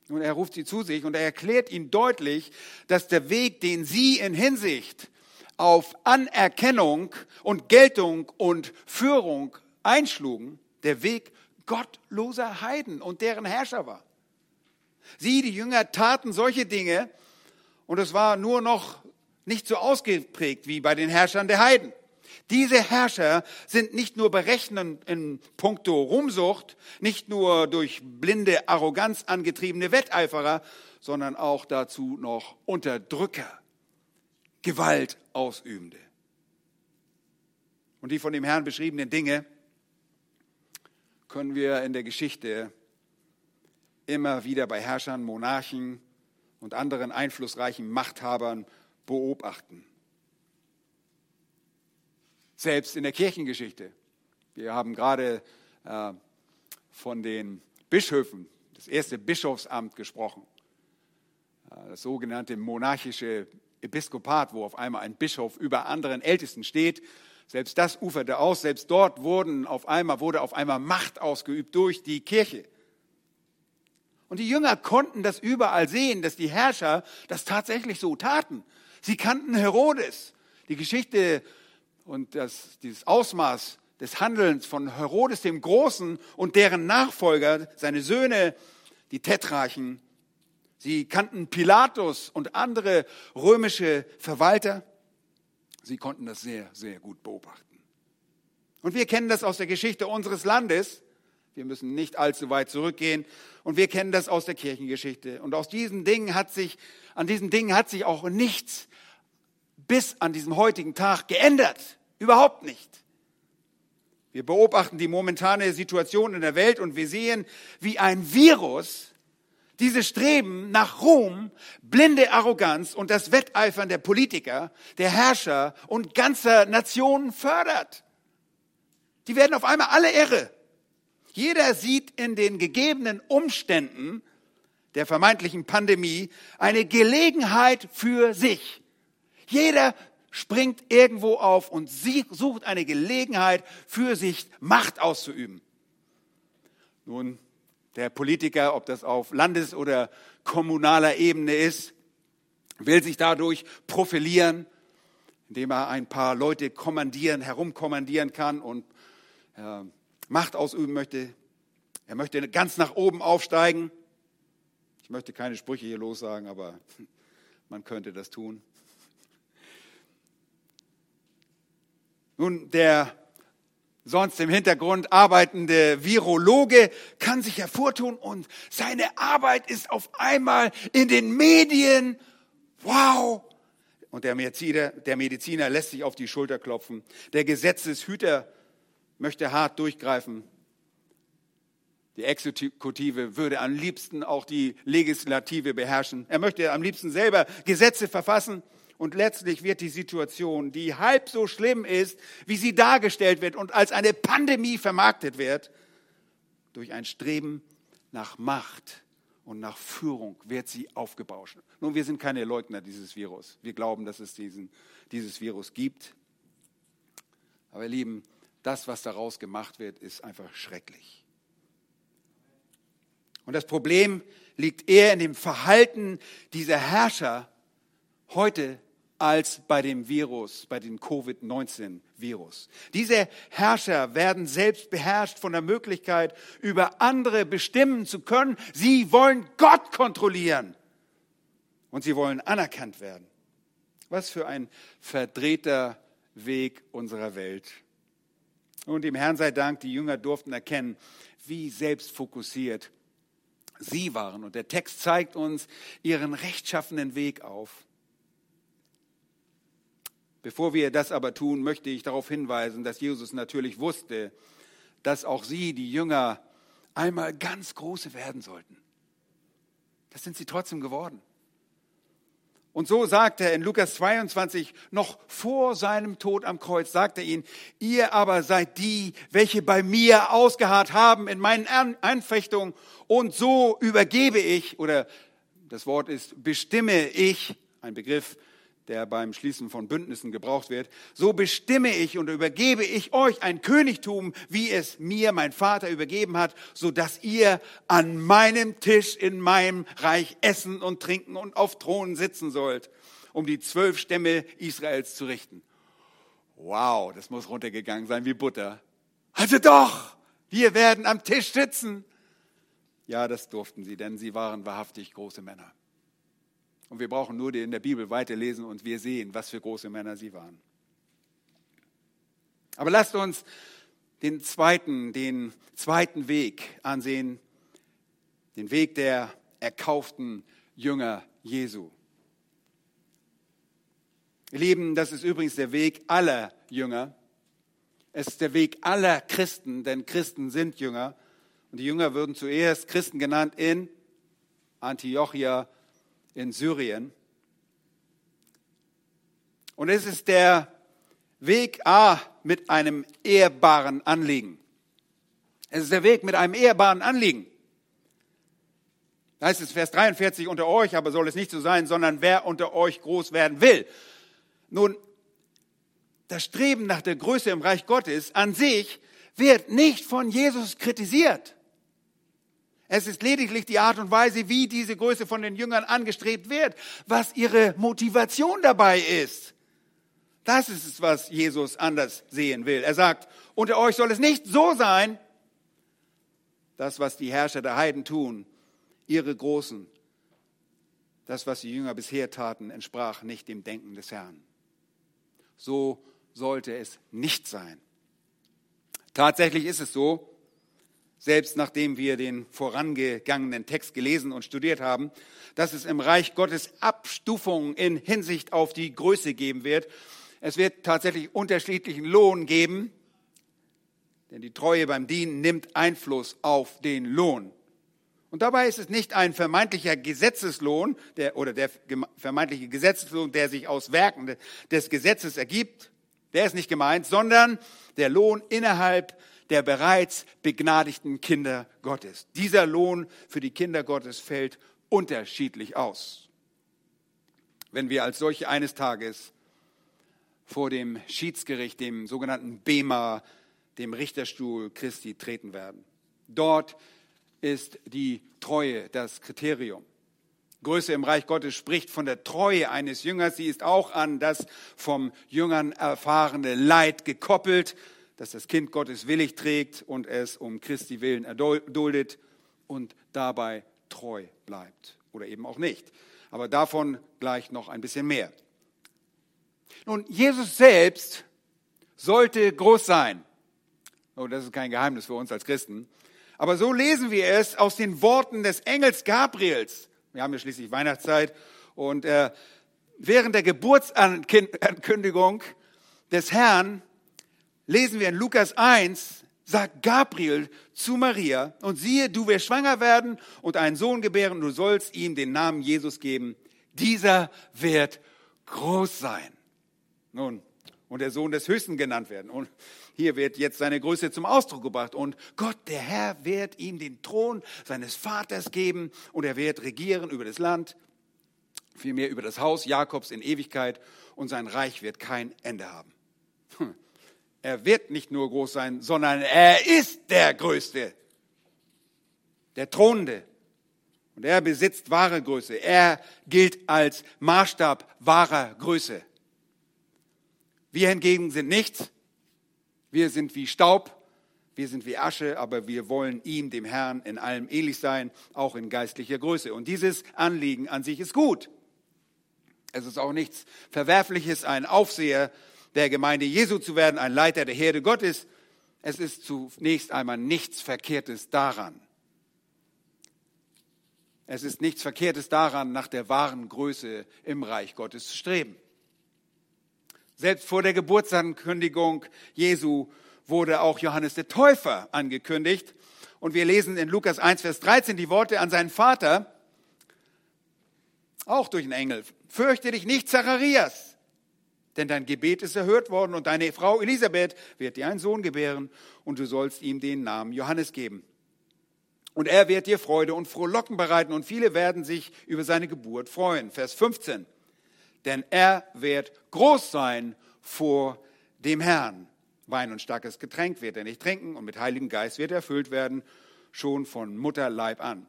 Und er ruft sie zu sich und er erklärt ihnen deutlich, dass der Weg, den sie in Hinsicht auf Anerkennung und Geltung und Führung einschlugen, der Weg gottloser Heiden und deren Herrscher war. Sie, die Jünger, taten solche Dinge und es war nur noch nicht so ausgeprägt wie bei den Herrschern der Heiden. Diese Herrscher sind nicht nur berechnend in puncto Ruhmsucht, nicht nur durch blinde Arroganz angetriebene Wetteiferer, sondern auch dazu noch Unterdrücker. Gewalt ausübende. Und die von dem Herrn beschriebenen Dinge können wir in der Geschichte immer wieder bei Herrschern, Monarchen und anderen einflussreichen Machthabern beobachten. Selbst in der Kirchengeschichte Wir haben gerade äh, von den Bischöfen, das erste Bischofsamt gesprochen. Äh, das sogenannte monarchische Episkopat, wo auf einmal ein Bischof über anderen Ältesten steht. Selbst das uferte aus, selbst dort wurden auf einmal, wurde auf einmal Macht ausgeübt durch die Kirche. Und die Jünger konnten das überall sehen, dass die Herrscher das tatsächlich so taten. Sie kannten Herodes. Die Geschichte und das, dieses Ausmaß des Handelns von Herodes dem Großen und deren Nachfolger, seine Söhne, die Tetrarchen, Sie kannten Pilatus und andere römische Verwalter. Sie konnten das sehr, sehr gut beobachten. Und wir kennen das aus der Geschichte unseres Landes. Wir müssen nicht allzu weit zurückgehen. Und wir kennen das aus der Kirchengeschichte. Und aus diesen Dingen hat sich, an diesen Dingen hat sich auch nichts bis an diesem heutigen Tag geändert. Überhaupt nicht. Wir beobachten die momentane Situation in der Welt und wir sehen, wie ein Virus dieses Streben nach Ruhm, blinde Arroganz und das Wetteifern der Politiker, der Herrscher und ganzer Nationen fördert. Die werden auf einmal alle irre. Jeder sieht in den gegebenen Umständen der vermeintlichen Pandemie eine Gelegenheit für sich. Jeder springt irgendwo auf und sucht eine Gelegenheit für sich Macht auszuüben. Nun, der Politiker, ob das auf Landes- oder kommunaler Ebene ist, will sich dadurch profilieren, indem er ein paar Leute kommandieren, herumkommandieren kann und äh, Macht ausüben möchte. Er möchte ganz nach oben aufsteigen. Ich möchte keine Sprüche hier lossagen, aber man könnte das tun. Nun, der sonst im Hintergrund arbeitende Virologe kann sich hervortun und seine Arbeit ist auf einmal in den Medien. Wow! Und der Mediziner, der Mediziner lässt sich auf die Schulter klopfen. Der Gesetzeshüter möchte hart durchgreifen. Die Exekutive würde am liebsten auch die Legislative beherrschen. Er möchte am liebsten selber Gesetze verfassen. Und letztlich wird die Situation, die halb so schlimm ist, wie sie dargestellt wird und als eine Pandemie vermarktet wird, durch ein Streben nach Macht und nach Führung wird sie aufgebauscht. Nun, wir sind keine Leugner dieses Virus. Wir glauben, dass es diesen, dieses Virus gibt. Aber ihr Lieben, das, was daraus gemacht wird, ist einfach schrecklich. Und das Problem liegt eher in dem Verhalten dieser Herrscher heute als bei dem Virus, bei dem Covid-19-Virus. Diese Herrscher werden selbst beherrscht von der Möglichkeit, über andere bestimmen zu können. Sie wollen Gott kontrollieren und sie wollen anerkannt werden. Was für ein verdrehter Weg unserer Welt. Und dem Herrn sei Dank, die Jünger durften erkennen, wie selbstfokussiert sie waren. Und der Text zeigt uns ihren rechtschaffenen Weg auf. Bevor wir das aber tun, möchte ich darauf hinweisen, dass Jesus natürlich wusste, dass auch sie, die Jünger, einmal ganz große werden sollten. Das sind sie trotzdem geworden. Und so sagt er in Lukas 22, noch vor seinem Tod am Kreuz, sagt er ihnen, ihr aber seid die, welche bei mir ausgeharrt haben in meinen Einfechtungen und so übergebe ich, oder das Wort ist bestimme ich, ein Begriff, der beim Schließen von Bündnissen gebraucht wird, so bestimme ich und übergebe ich euch ein Königtum, wie es mir mein Vater übergeben hat, so dass ihr an meinem Tisch in meinem Reich essen und trinken und auf Thronen sitzen sollt, um die zwölf Stämme Israels zu richten. Wow, das muss runtergegangen sein wie Butter. Also doch, wir werden am Tisch sitzen. Ja, das durften sie, denn sie waren wahrhaftig große Männer. Und wir brauchen nur in der Bibel weiterlesen und wir sehen, was für große Männer sie waren. Aber lasst uns den zweiten, den zweiten Weg ansehen, den Weg der erkauften Jünger Jesu. Ihr Lieben, das ist übrigens der Weg aller Jünger. Es ist der Weg aller Christen, denn Christen sind Jünger. Und die Jünger würden zuerst Christen genannt in Antiochia in Syrien. Und es ist der Weg A, mit einem ehrbaren Anliegen. Es ist der Weg mit einem ehrbaren Anliegen. Da heißt es Vers 43, unter euch aber soll es nicht so sein, sondern wer unter euch groß werden will. Nun, das Streben nach der Größe im Reich Gottes an sich wird nicht von Jesus kritisiert. Es ist lediglich die Art und Weise, wie diese Größe von den Jüngern angestrebt wird, was ihre Motivation dabei ist. Das ist es, was Jesus anders sehen will. Er sagt, unter euch soll es nicht so sein, das, was die Herrscher der Heiden tun, ihre Großen, das, was die Jünger bisher taten, entsprach nicht dem Denken des Herrn. So sollte es nicht sein. Tatsächlich ist es so, selbst nachdem wir den vorangegangenen Text gelesen und studiert haben, dass es im Reich Gottes Abstufungen in Hinsicht auf die Größe geben wird. Es wird tatsächlich unterschiedlichen Lohn geben, denn die Treue beim Dienen nimmt Einfluss auf den Lohn. Und dabei ist es nicht ein vermeintlicher Gesetzeslohn der, oder der vermeintliche Gesetzeslohn, der sich aus Werken des Gesetzes ergibt, der ist nicht gemeint, sondern der Lohn innerhalb der bereits begnadigten Kinder Gottes. Dieser Lohn für die Kinder Gottes fällt unterschiedlich aus. Wenn wir als solche eines Tages vor dem Schiedsgericht, dem sogenannten Bema, dem Richterstuhl Christi treten werden. Dort ist die Treue das Kriterium. Größe im Reich Gottes spricht von der Treue eines Jüngers. Sie ist auch an das vom Jüngern erfahrene Leid gekoppelt dass das Kind Gottes willig trägt und es um Christi willen erduldet und dabei treu bleibt oder eben auch nicht. Aber davon gleich noch ein bisschen mehr. Nun, Jesus selbst sollte groß sein. Oh, das ist kein Geheimnis für uns als Christen. Aber so lesen wir es aus den Worten des Engels Gabriels. Wir haben ja schließlich Weihnachtszeit und äh, während der Geburtsankündigung des Herrn lesen wir in Lukas 1, sagt Gabriel zu Maria, und siehe, du wirst schwanger werden und einen Sohn gebären, du sollst ihm den Namen Jesus geben. Dieser wird groß sein. Nun, und der Sohn des Höchsten genannt werden. Und hier wird jetzt seine Größe zum Ausdruck gebracht. Und Gott, der Herr, wird ihm den Thron seines Vaters geben und er wird regieren über das Land, vielmehr über das Haus Jakobs in Ewigkeit und sein Reich wird kein Ende haben. Hm. Er wird nicht nur groß sein, sondern er ist der Größte, der Thronende. Und er besitzt wahre Größe. Er gilt als Maßstab wahrer Größe. Wir hingegen sind nichts. Wir sind wie Staub. Wir sind wie Asche, aber wir wollen ihm, dem Herrn, in allem ähnlich sein, auch in geistlicher Größe. Und dieses Anliegen an sich ist gut. Es ist auch nichts Verwerfliches, ein Aufseher der Gemeinde Jesu zu werden, ein Leiter der Herde Gottes. Es ist zunächst einmal nichts Verkehrtes daran. Es ist nichts Verkehrtes daran, nach der wahren Größe im Reich Gottes zu streben. Selbst vor der Geburtsankündigung Jesu wurde auch Johannes der Täufer angekündigt. Und wir lesen in Lukas 1, Vers 13 die Worte an seinen Vater, auch durch einen Engel. Fürchte dich nicht, Zacharias, denn dein Gebet ist erhört worden und deine Frau Elisabeth wird dir einen Sohn gebären und du sollst ihm den Namen Johannes geben. Und er wird dir Freude und Frohlocken bereiten und viele werden sich über seine Geburt freuen. Vers 15. Denn er wird groß sein vor dem Herrn. Wein und starkes Getränk wird er nicht trinken und mit Heiligen Geist wird er erfüllt werden, schon von Mutterleib an.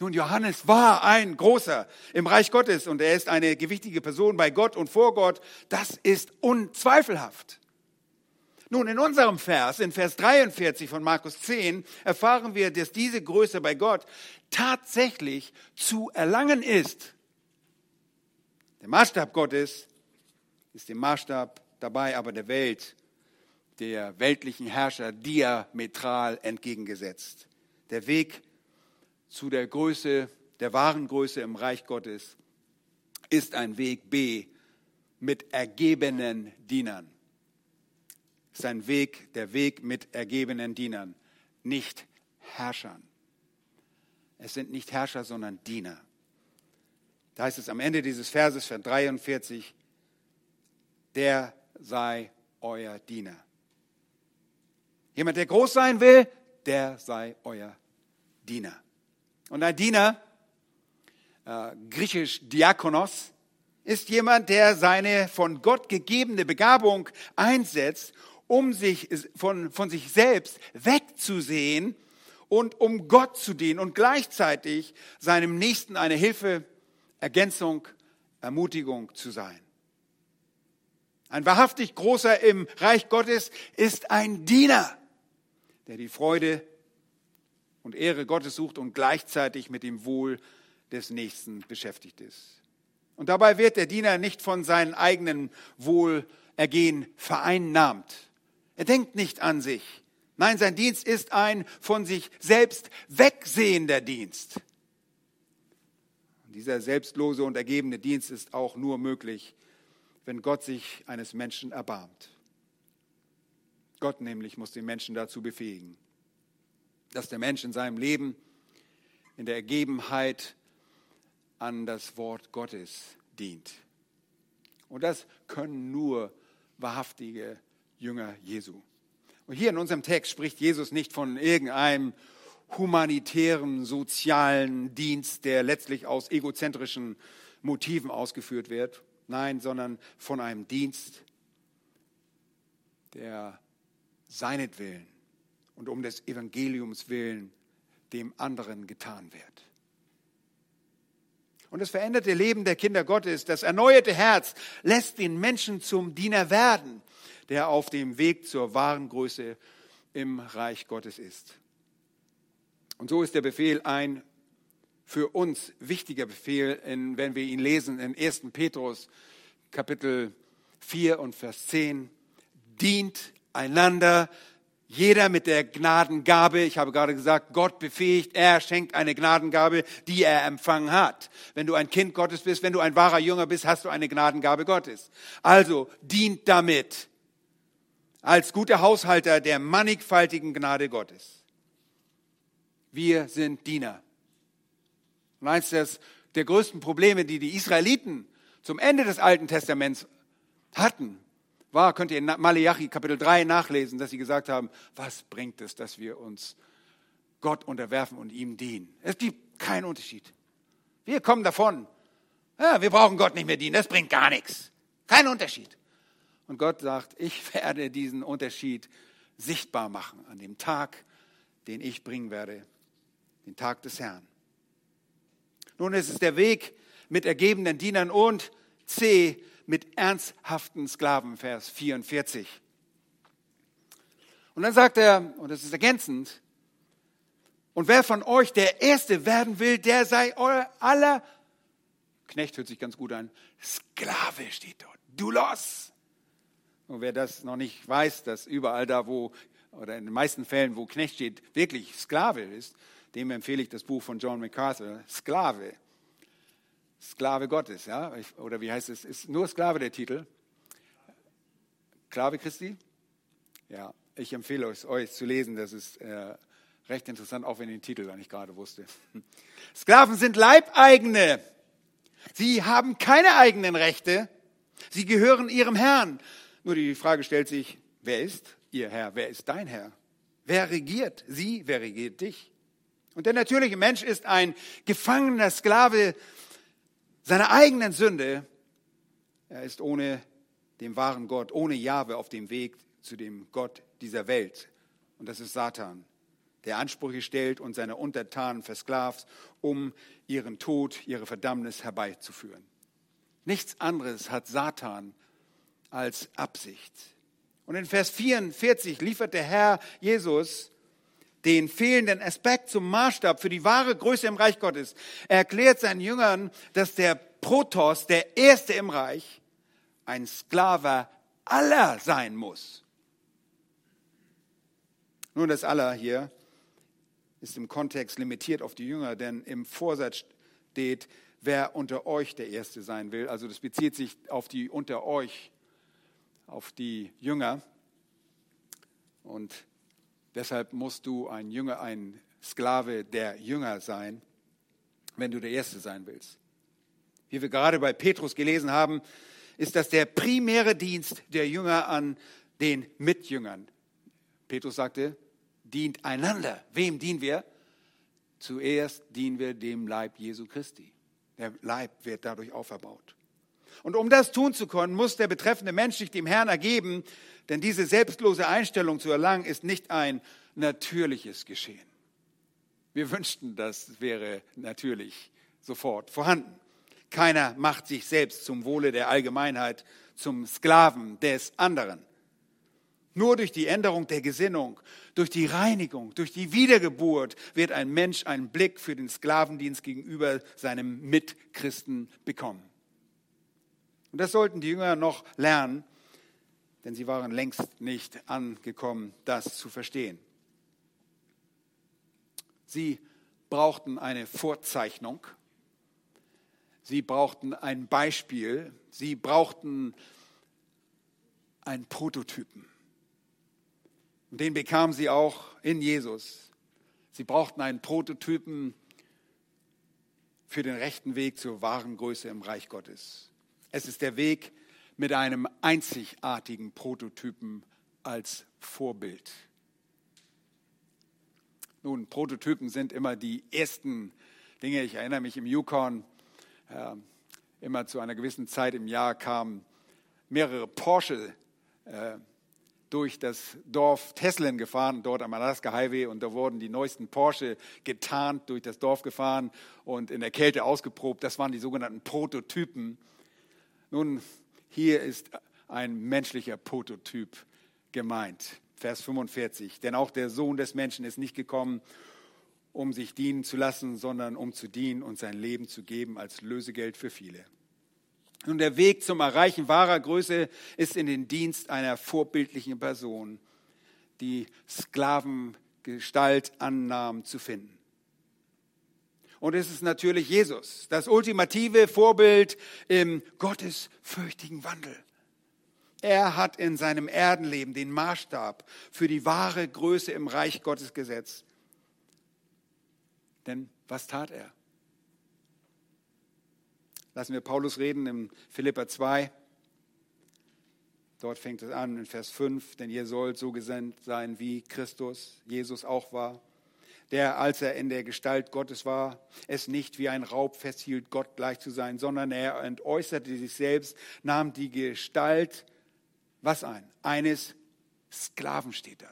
Nun, Johannes war ein großer im Reich Gottes und er ist eine gewichtige Person bei Gott und vor Gott. Das ist unzweifelhaft. Nun, in unserem Vers, in Vers 43 von Markus 10, erfahren wir, dass diese Größe bei Gott tatsächlich zu erlangen ist. Der Maßstab Gottes ist dem Maßstab dabei aber der Welt, der weltlichen Herrscher diametral entgegengesetzt. Der Weg zu der Größe, der wahren Größe im Reich Gottes, ist ein Weg B mit ergebenen Dienern. Ist ein Weg, der Weg mit ergebenen Dienern, nicht Herrschern. Es sind nicht Herrscher, sondern Diener. Da heißt es am Ende dieses Verses, Vers 43, der sei euer Diener. Jemand, der groß sein will, der sei euer Diener. Und ein Diener, äh, griechisch Diakonos, ist jemand, der seine von Gott gegebene Begabung einsetzt, um sich von, von sich selbst wegzusehen und um Gott zu dienen und gleichzeitig seinem Nächsten eine Hilfe, Ergänzung, Ermutigung zu sein. Ein wahrhaftig großer im Reich Gottes ist ein Diener, der die Freude und Ehre Gottes sucht und gleichzeitig mit dem Wohl des Nächsten beschäftigt ist. Und dabei wird der Diener nicht von seinem eigenen Wohlergehen vereinnahmt. Er denkt nicht an sich. Nein, sein Dienst ist ein von sich selbst wegsehender Dienst. Und dieser selbstlose und ergebene Dienst ist auch nur möglich, wenn Gott sich eines Menschen erbarmt. Gott nämlich muss den Menschen dazu befähigen, dass der Mensch in seinem Leben in der Ergebenheit an das Wort Gottes dient. Und das können nur wahrhaftige Jünger Jesu. Und hier in unserem Text spricht Jesus nicht von irgendeinem humanitären, sozialen Dienst, der letztlich aus egozentrischen Motiven ausgeführt wird. Nein, sondern von einem Dienst, der seinetwillen und um des Evangeliums willen dem anderen getan wird. Und das veränderte Leben der Kinder Gottes, das erneuerte Herz, lässt den Menschen zum Diener werden, der auf dem Weg zur wahren Größe im Reich Gottes ist. Und so ist der Befehl ein für uns wichtiger Befehl, wenn wir ihn lesen in 1. Petrus Kapitel 4 und Vers 10. Dient einander jeder mit der Gnadengabe, ich habe gerade gesagt, Gott befähigt, er schenkt eine Gnadengabe, die er empfangen hat. Wenn du ein Kind Gottes bist, wenn du ein wahrer Jünger bist, hast du eine Gnadengabe Gottes. Also dient damit als guter Haushalter der mannigfaltigen Gnade Gottes. Wir sind Diener. Und eins des, der größten Probleme, die die Israeliten zum Ende des Alten Testaments hatten, war, könnt ihr in Malachi Kapitel 3 nachlesen, dass sie gesagt haben, was bringt es, dass wir uns Gott unterwerfen und ihm dienen? Es gibt keinen Unterschied. Wir kommen davon. Ja, wir brauchen Gott nicht mehr dienen, das bringt gar nichts. Kein Unterschied. Und Gott sagt, ich werde diesen Unterschied sichtbar machen an dem Tag, den ich bringen werde, den Tag des Herrn. Nun ist es der Weg mit ergebenen Dienern und C, mit ernsthaften Sklaven, Vers 44. Und dann sagt er, und das ist ergänzend, und wer von euch der Erste werden will, der sei euer aller, Knecht hört sich ganz gut an, Sklave steht dort, Dulos. Und wer das noch nicht weiß, dass überall da, wo, oder in den meisten Fällen, wo Knecht steht, wirklich Sklave ist, dem empfehle ich das Buch von John MacArthur, Sklave. Sklave Gottes, ja? Oder wie heißt es? Ist nur Sklave der Titel? Sklave Christi? Ja, ich empfehle euch, euch zu lesen. Das ist äh, recht interessant, auch wenn ich den Titel gar nicht gerade wusste. Sklaven sind Leibeigene. Sie haben keine eigenen Rechte. Sie gehören ihrem Herrn. Nur die Frage stellt sich, wer ist ihr Herr? Wer ist dein Herr? Wer regiert sie? Wer regiert dich? Und der natürliche Mensch ist ein gefangener Sklave seiner eigenen Sünde. Er ist ohne den wahren Gott, ohne Jahwe auf dem Weg zu dem Gott dieser Welt. Und das ist Satan, der Ansprüche stellt und seine Untertanen versklavt, um ihren Tod, ihre Verdammnis herbeizuführen. Nichts anderes hat Satan als Absicht. Und in Vers 44 liefert der Herr Jesus den fehlenden Aspekt zum Maßstab für die wahre Größe im Reich Gottes. Er erklärt seinen Jüngern, dass der Protos, der Erste im Reich, ein Sklave aller sein muss. Nun, das aller hier ist im Kontext limitiert auf die Jünger, denn im Vorsatz steht, wer unter euch der Erste sein will. Also das bezieht sich auf die unter euch, auf die Jünger. Und Deshalb musst du ein Jünger, ein Sklave der Jünger sein, wenn du der Erste sein willst. Wie wir gerade bei Petrus gelesen haben, ist das der primäre Dienst der Jünger an den Mitjüngern. Petrus sagte, dient einander. Wem dienen wir? Zuerst dienen wir dem Leib Jesu Christi. Der Leib wird dadurch auferbaut. Und um das tun zu können, muss der betreffende Mensch sich dem Herrn ergeben, denn diese selbstlose Einstellung zu erlangen ist nicht ein natürliches Geschehen. Wir wünschten, das wäre natürlich sofort vorhanden. Keiner macht sich selbst zum Wohle der Allgemeinheit zum Sklaven des anderen. Nur durch die Änderung der Gesinnung, durch die Reinigung, durch die Wiedergeburt wird ein Mensch einen Blick für den Sklavendienst gegenüber seinem Mitchristen bekommen. Und das sollten die Jünger noch lernen, denn sie waren längst nicht angekommen, das zu verstehen. Sie brauchten eine Vorzeichnung, sie brauchten ein Beispiel, sie brauchten einen Prototypen. Und den bekamen sie auch in Jesus. Sie brauchten einen Prototypen für den rechten Weg zur wahren Größe im Reich Gottes. Es ist der Weg mit einem einzigartigen Prototypen als Vorbild. Nun, Prototypen sind immer die ersten Dinge. Ich erinnere mich im Yukon, äh, immer zu einer gewissen Zeit im Jahr kamen mehrere Porsche äh, durch das Dorf Teslen gefahren, dort am Alaska Highway, und da wurden die neuesten Porsche getarnt, durch das Dorf gefahren und in der Kälte ausgeprobt. Das waren die sogenannten Prototypen. Nun, hier ist ein menschlicher Prototyp gemeint. Vers 45. Denn auch der Sohn des Menschen ist nicht gekommen, um sich dienen zu lassen, sondern um zu dienen und sein Leben zu geben als Lösegeld für viele. Nun, der Weg zum Erreichen wahrer Größe ist in den Dienst einer vorbildlichen Person, die Sklavengestalt annahm, zu finden. Und es ist natürlich Jesus, das ultimative Vorbild im gottesfürchtigen Wandel. Er hat in seinem Erdenleben den Maßstab für die wahre Größe im Reich Gottes gesetzt. Denn was tat er? Lassen wir Paulus reden in Philippa 2. Dort fängt es an in Vers 5, denn ihr sollt so gesandt sein, wie Christus, Jesus auch war, der, als er in der Gestalt Gottes war, es nicht wie ein Raub festhielt, Gott gleich zu sein, sondern er entäußerte sich selbst, nahm die Gestalt, was ein? Eines Sklaven steht da.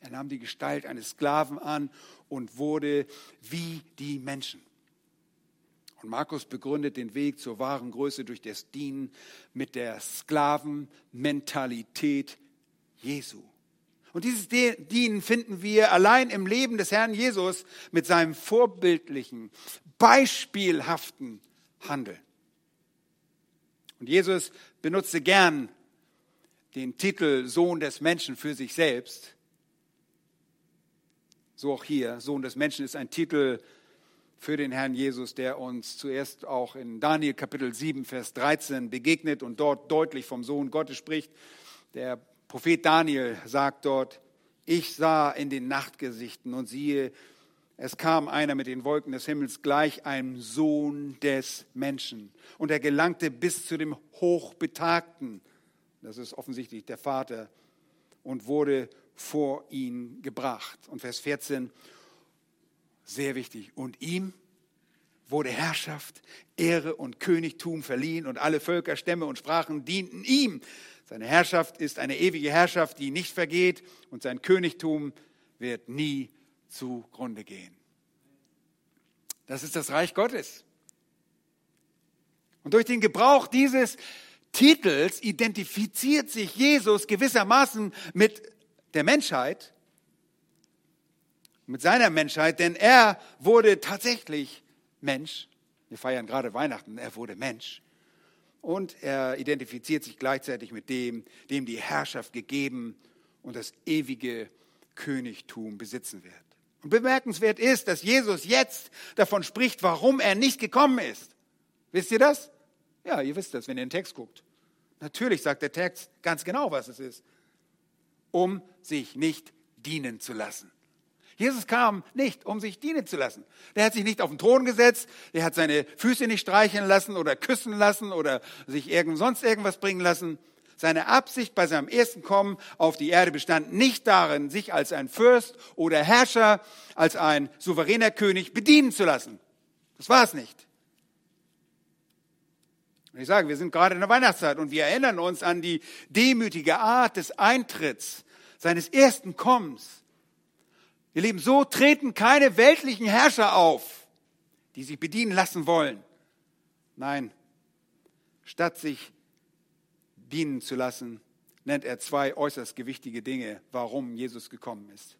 Er nahm die Gestalt eines Sklaven an und wurde wie die Menschen. Und Markus begründet den Weg zur wahren Größe durch das Dienen mit der Sklavenmentalität Jesu. Und dieses Dienen finden wir allein im Leben des Herrn Jesus mit seinem vorbildlichen, beispielhaften Handeln. Und Jesus benutzte gern den Titel Sohn des Menschen für sich selbst. So auch hier. Sohn des Menschen ist ein Titel, für den Herrn Jesus, der uns zuerst auch in Daniel Kapitel 7, Vers 13 begegnet und dort deutlich vom Sohn Gottes spricht. Der Prophet Daniel sagt dort, ich sah in den Nachtgesichten und siehe, es kam einer mit den Wolken des Himmels gleich einem Sohn des Menschen. Und er gelangte bis zu dem Hochbetagten, das ist offensichtlich der Vater, und wurde vor ihn gebracht. Und Vers 14, sehr wichtig. Und ihm wurde Herrschaft, Ehre und Königtum verliehen und alle Völker, Stämme und Sprachen dienten ihm. Seine Herrschaft ist eine ewige Herrschaft, die nicht vergeht und sein Königtum wird nie zugrunde gehen. Das ist das Reich Gottes. Und durch den Gebrauch dieses Titels identifiziert sich Jesus gewissermaßen mit der Menschheit mit seiner Menschheit, denn er wurde tatsächlich Mensch. Wir feiern gerade Weihnachten, er wurde Mensch. Und er identifiziert sich gleichzeitig mit dem, dem die Herrschaft gegeben und das ewige Königtum besitzen wird. Und bemerkenswert ist, dass Jesus jetzt davon spricht, warum er nicht gekommen ist. Wisst ihr das? Ja, ihr wisst das, wenn ihr den Text guckt. Natürlich sagt der Text ganz genau, was es ist. Um sich nicht dienen zu lassen. Jesus kam nicht, um sich dienen zu lassen. Der hat sich nicht auf den Thron gesetzt, der hat seine Füße nicht streicheln lassen oder küssen lassen oder sich irgend sonst irgendwas bringen lassen, Seine Absicht bei seinem ersten Kommen auf die Erde bestand nicht darin, sich als ein Fürst oder Herrscher, als ein souveräner König bedienen zu lassen. Das war es nicht. Und ich sage, wir sind gerade in der Weihnachtszeit und wir erinnern uns an die demütige Art des Eintritts, seines ersten Kommens. Ihr Lieben, so treten keine weltlichen Herrscher auf, die sich bedienen lassen wollen. Nein, statt sich dienen zu lassen, nennt er zwei äußerst gewichtige Dinge, warum Jesus gekommen ist.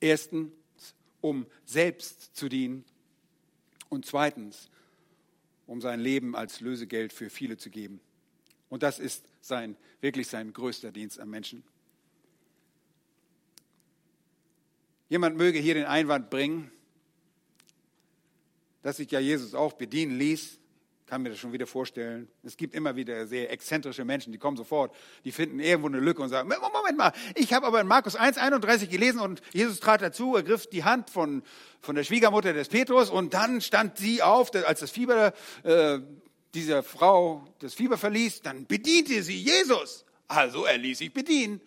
Erstens, um selbst zu dienen und zweitens, um sein Leben als Lösegeld für viele zu geben. Und das ist sein, wirklich sein größter Dienst am Menschen. Jemand möge hier den Einwand bringen, dass sich ja Jesus auch bedienen ließ kann mir das schon wieder vorstellen. Es gibt immer wieder sehr exzentrische Menschen, die kommen sofort, die finden irgendwo eine Lücke und sagen, Moment mal, ich habe aber in Markus 1,31 gelesen und Jesus trat dazu, ergriff die Hand von, von der Schwiegermutter des Petrus und dann stand sie auf, als das Fieber äh, dieser Frau das Fieber verließ, dann bediente sie Jesus. Also er ließ sich bedienen.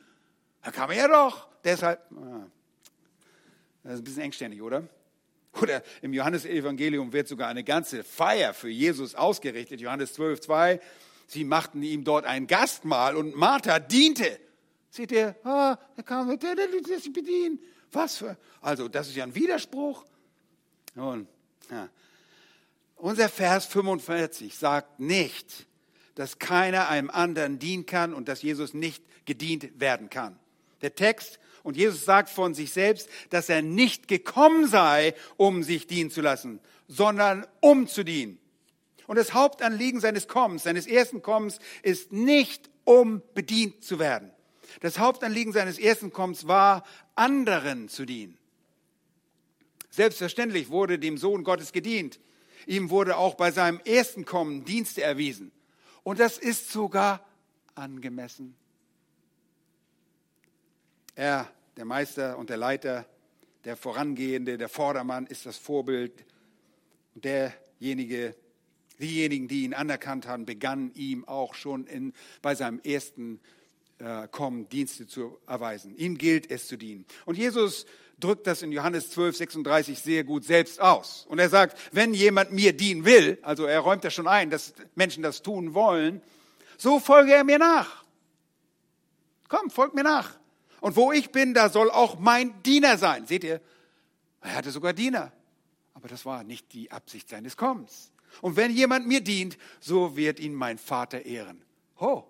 Da kam er ja doch. Deshalb, ah, das ist ein bisschen engständig, oder? Oder im Johannesevangelium wird sogar eine ganze Feier für Jesus ausgerichtet. Johannes 12, 2. Sie machten ihm dort ein Gastmahl und Martha diente. Seht ihr, ah, da kam der, der, der sich bedienen. Was für, also das ist ja ein Widerspruch. Nun, ja. Unser Vers 45 sagt nicht, dass keiner einem anderen dienen kann und dass Jesus nicht gedient werden kann. Der Text und Jesus sagt von sich selbst, dass er nicht gekommen sei, um sich dienen zu lassen, sondern um zu dienen. Und das Hauptanliegen seines Kommens, seines ersten Kommens, ist nicht, um bedient zu werden. Das Hauptanliegen seines ersten Kommens war, anderen zu dienen. Selbstverständlich wurde dem Sohn Gottes gedient. Ihm wurde auch bei seinem ersten Kommen Dienste erwiesen. Und das ist sogar angemessen. Er, der Meister und der Leiter, der Vorangehende, der Vordermann ist das Vorbild. Und derjenige, diejenigen, die ihn anerkannt haben, begannen ihm auch schon in, bei seinem ersten äh, Kommen Dienste zu erweisen. Ihm gilt es zu dienen. Und Jesus drückt das in Johannes 12, 36 sehr gut selbst aus. Und er sagt, wenn jemand mir dienen will, also er räumt das schon ein, dass Menschen das tun wollen, so folge er mir nach. Komm, folgt mir nach. Und wo ich bin, da soll auch mein Diener sein. Seht ihr? Er hatte sogar Diener. Aber das war nicht die Absicht seines Kommens. Und wenn jemand mir dient, so wird ihn mein Vater ehren. Oh,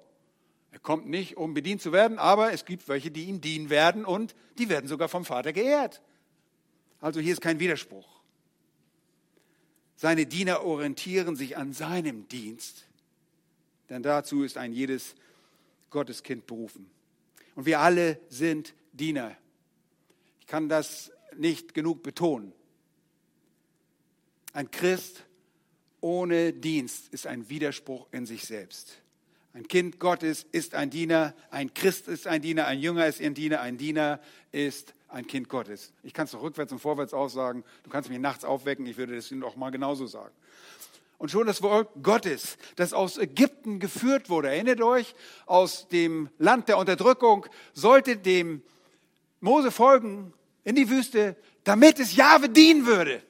er kommt nicht, um bedient zu werden, aber es gibt welche, die ihm dienen werden und die werden sogar vom Vater geehrt. Also hier ist kein Widerspruch. Seine Diener orientieren sich an seinem Dienst, denn dazu ist ein jedes Gotteskind berufen. Und wir alle sind Diener. Ich kann das nicht genug betonen. Ein Christ ohne Dienst ist ein Widerspruch in sich selbst. Ein Kind Gottes ist ein Diener, ein Christ ist ein Diener, ein Jünger ist ein Diener, ein Diener ist ein Kind Gottes. Ich kann es doch rückwärts und vorwärts aussagen. Du kannst mich nachts aufwecken, ich würde das auch mal genauso sagen. Und schon das Wort Gottes, das aus Ägypten geführt wurde, erinnert euch, aus dem Land der Unterdrückung, sollte dem Mose folgen in die Wüste, damit es Jahwe dienen würde.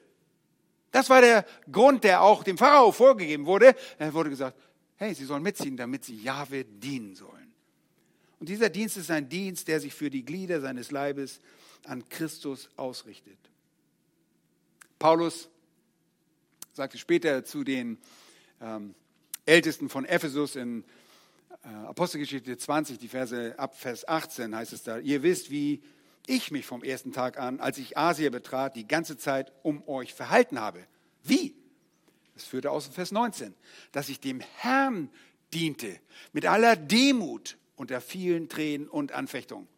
Das war der Grund, der auch dem Pharao vorgegeben wurde. Er wurde gesagt, hey, sie sollen mitziehen, damit sie Jahwe dienen sollen. Und dieser Dienst ist ein Dienst, der sich für die Glieder seines Leibes an Christus ausrichtet. Paulus sagte später zu den ähm, Ältesten von Ephesus in äh, Apostelgeschichte 20, die Verse ab Vers 18 heißt es da, ihr wisst, wie ich mich vom ersten Tag an, als ich Asia betrat, die ganze Zeit um euch verhalten habe. Wie? Das führte aus Vers 19, dass ich dem Herrn diente, mit aller Demut unter vielen Tränen und Anfechtungen.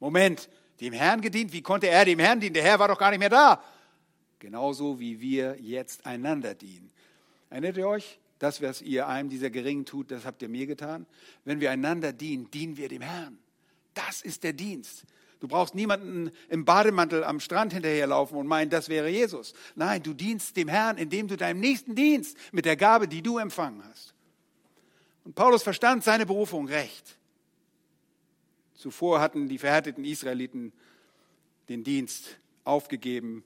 Moment, dem Herrn gedient? Wie konnte er dem Herrn dienen? Der Herr war doch gar nicht mehr da genauso wie wir jetzt einander dienen. Erinnert ihr euch? Das, was ihr einem dieser Geringen tut, das habt ihr mir getan. Wenn wir einander dienen, dienen wir dem Herrn. Das ist der Dienst. Du brauchst niemanden im Bademantel am Strand hinterherlaufen und meinen, das wäre Jesus. Nein, du dienst dem Herrn, indem du deinem Nächsten dienst mit der Gabe, die du empfangen hast. Und Paulus verstand seine Berufung recht. Zuvor hatten die verhärteten Israeliten den Dienst aufgegeben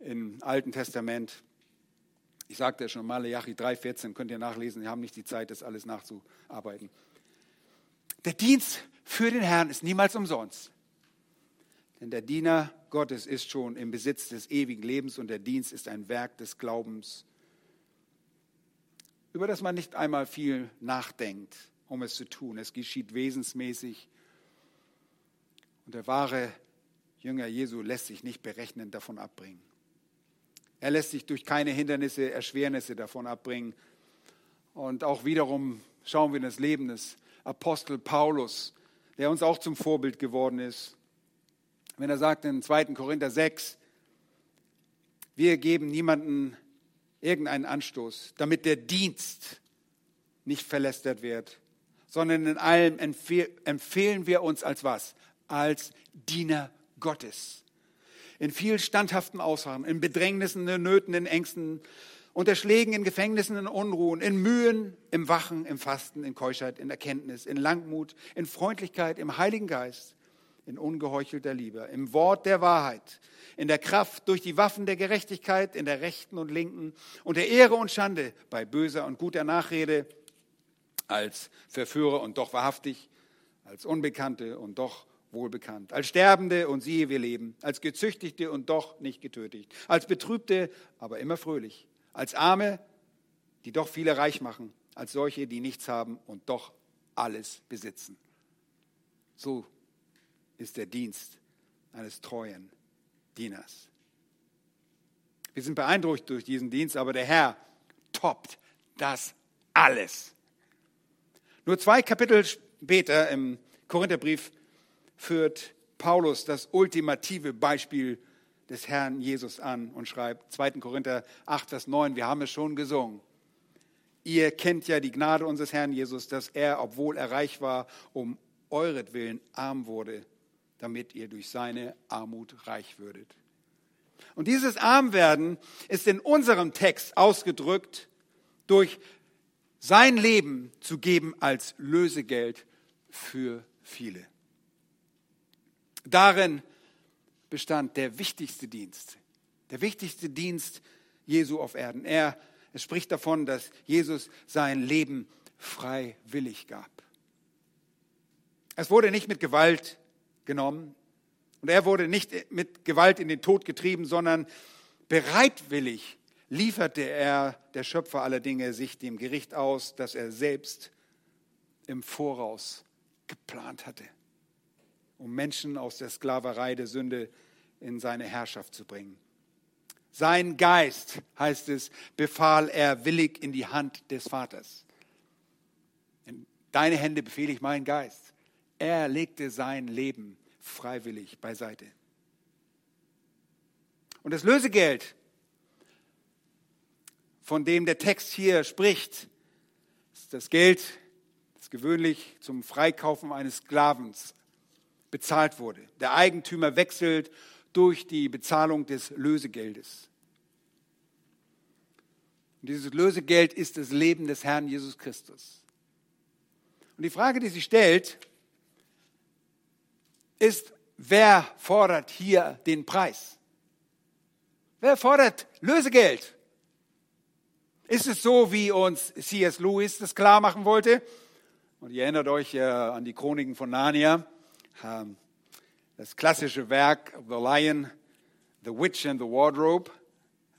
im Alten Testament. Ich sagte ja schon, Malachi 3,14 könnt ihr nachlesen. Wir haben nicht die Zeit, das alles nachzuarbeiten. Der Dienst für den Herrn ist niemals umsonst. Denn der Diener Gottes ist schon im Besitz des ewigen Lebens und der Dienst ist ein Werk des Glaubens, über das man nicht einmal viel nachdenkt, um es zu tun. Es geschieht wesensmäßig. Und der wahre Jünger Jesu lässt sich nicht berechnend davon abbringen. Er lässt sich durch keine Hindernisse, Erschwernisse davon abbringen. Und auch wiederum schauen wir in das Leben des Apostel Paulus, der uns auch zum Vorbild geworden ist. Wenn er sagt in 2. Korinther 6, wir geben niemanden irgendeinen Anstoß, damit der Dienst nicht verlästert wird, sondern in allem empfehlen wir uns als was? Als Diener Gottes. In viel standhaften Ausharren, in Bedrängnissen, in Nöten, in Ängsten, unter Schlägen, in Gefängnissen, in Unruhen, in Mühen, im Wachen, im Fasten, in Keuschheit, in Erkenntnis, in Langmut, in Freundlichkeit, im Heiligen Geist, in ungeheuchelter Liebe, im Wort der Wahrheit, in der Kraft durch die Waffen der Gerechtigkeit, in der rechten und linken, unter Ehre und Schande, bei böser und guter Nachrede, als Verführer und doch wahrhaftig, als Unbekannte und doch wohlbekannt, als Sterbende und siehe, wir leben, als Gezüchtigte und doch nicht getötigt, als Betrübte, aber immer fröhlich, als Arme, die doch viele reich machen, als solche, die nichts haben und doch alles besitzen. So ist der Dienst eines treuen Dieners. Wir sind beeindruckt durch diesen Dienst, aber der Herr toppt das alles. Nur zwei Kapitel später im Korintherbrief führt Paulus das ultimative Beispiel des Herrn Jesus an und schreibt 2. Korinther 8, Vers 9, wir haben es schon gesungen. Ihr kennt ja die Gnade unseres Herrn Jesus, dass er, obwohl er reich war, um euretwillen arm wurde, damit ihr durch seine Armut reich würdet. Und dieses Armwerden ist in unserem Text ausgedrückt durch sein Leben zu geben als Lösegeld für viele. Darin bestand der wichtigste Dienst, der wichtigste Dienst Jesu auf Erden. Er es spricht davon, dass Jesus sein Leben freiwillig gab. Es wurde nicht mit Gewalt genommen und er wurde nicht mit Gewalt in den Tod getrieben, sondern bereitwillig lieferte er, der Schöpfer aller Dinge, sich dem Gericht aus, das er selbst im Voraus geplant hatte um Menschen aus der Sklaverei der Sünde in seine Herrschaft zu bringen. Sein Geist, heißt es, befahl er willig in die Hand des Vaters. In deine Hände befehle ich meinen Geist. Er legte sein Leben freiwillig beiseite. Und das Lösegeld, von dem der Text hier spricht, ist das Geld, das gewöhnlich zum Freikaufen eines Sklavens bezahlt wurde. Der Eigentümer wechselt durch die Bezahlung des Lösegeldes. Und dieses Lösegeld ist das Leben des Herrn Jesus Christus. Und die Frage, die sich stellt, ist, wer fordert hier den Preis? Wer fordert Lösegeld? Ist es so, wie uns C.S. Lewis das klar machen wollte? Und ihr erinnert euch äh, an die Chroniken von Narnia das klassische Werk The Lion, The Witch and the Wardrobe.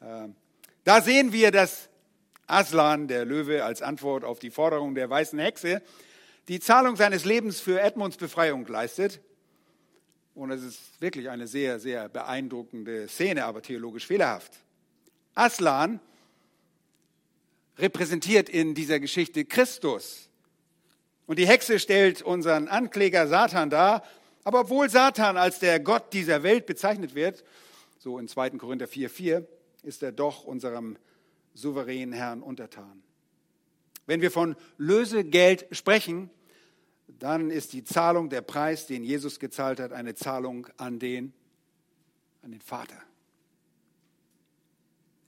Ähm, da sehen wir, dass Aslan, der Löwe, als Antwort auf die Forderung der weißen Hexe die Zahlung seines Lebens für Edmunds Befreiung leistet. Und es ist wirklich eine sehr, sehr beeindruckende Szene, aber theologisch fehlerhaft. Aslan repräsentiert in dieser Geschichte Christus. Und die Hexe stellt unseren Ankläger Satan dar. Aber obwohl Satan als der Gott dieser Welt bezeichnet wird, so in 2. Korinther 4,4, ist er doch unserem souveränen Herrn untertan. Wenn wir von Lösegeld sprechen, dann ist die Zahlung, der Preis, den Jesus gezahlt hat, eine Zahlung an den, an den Vater.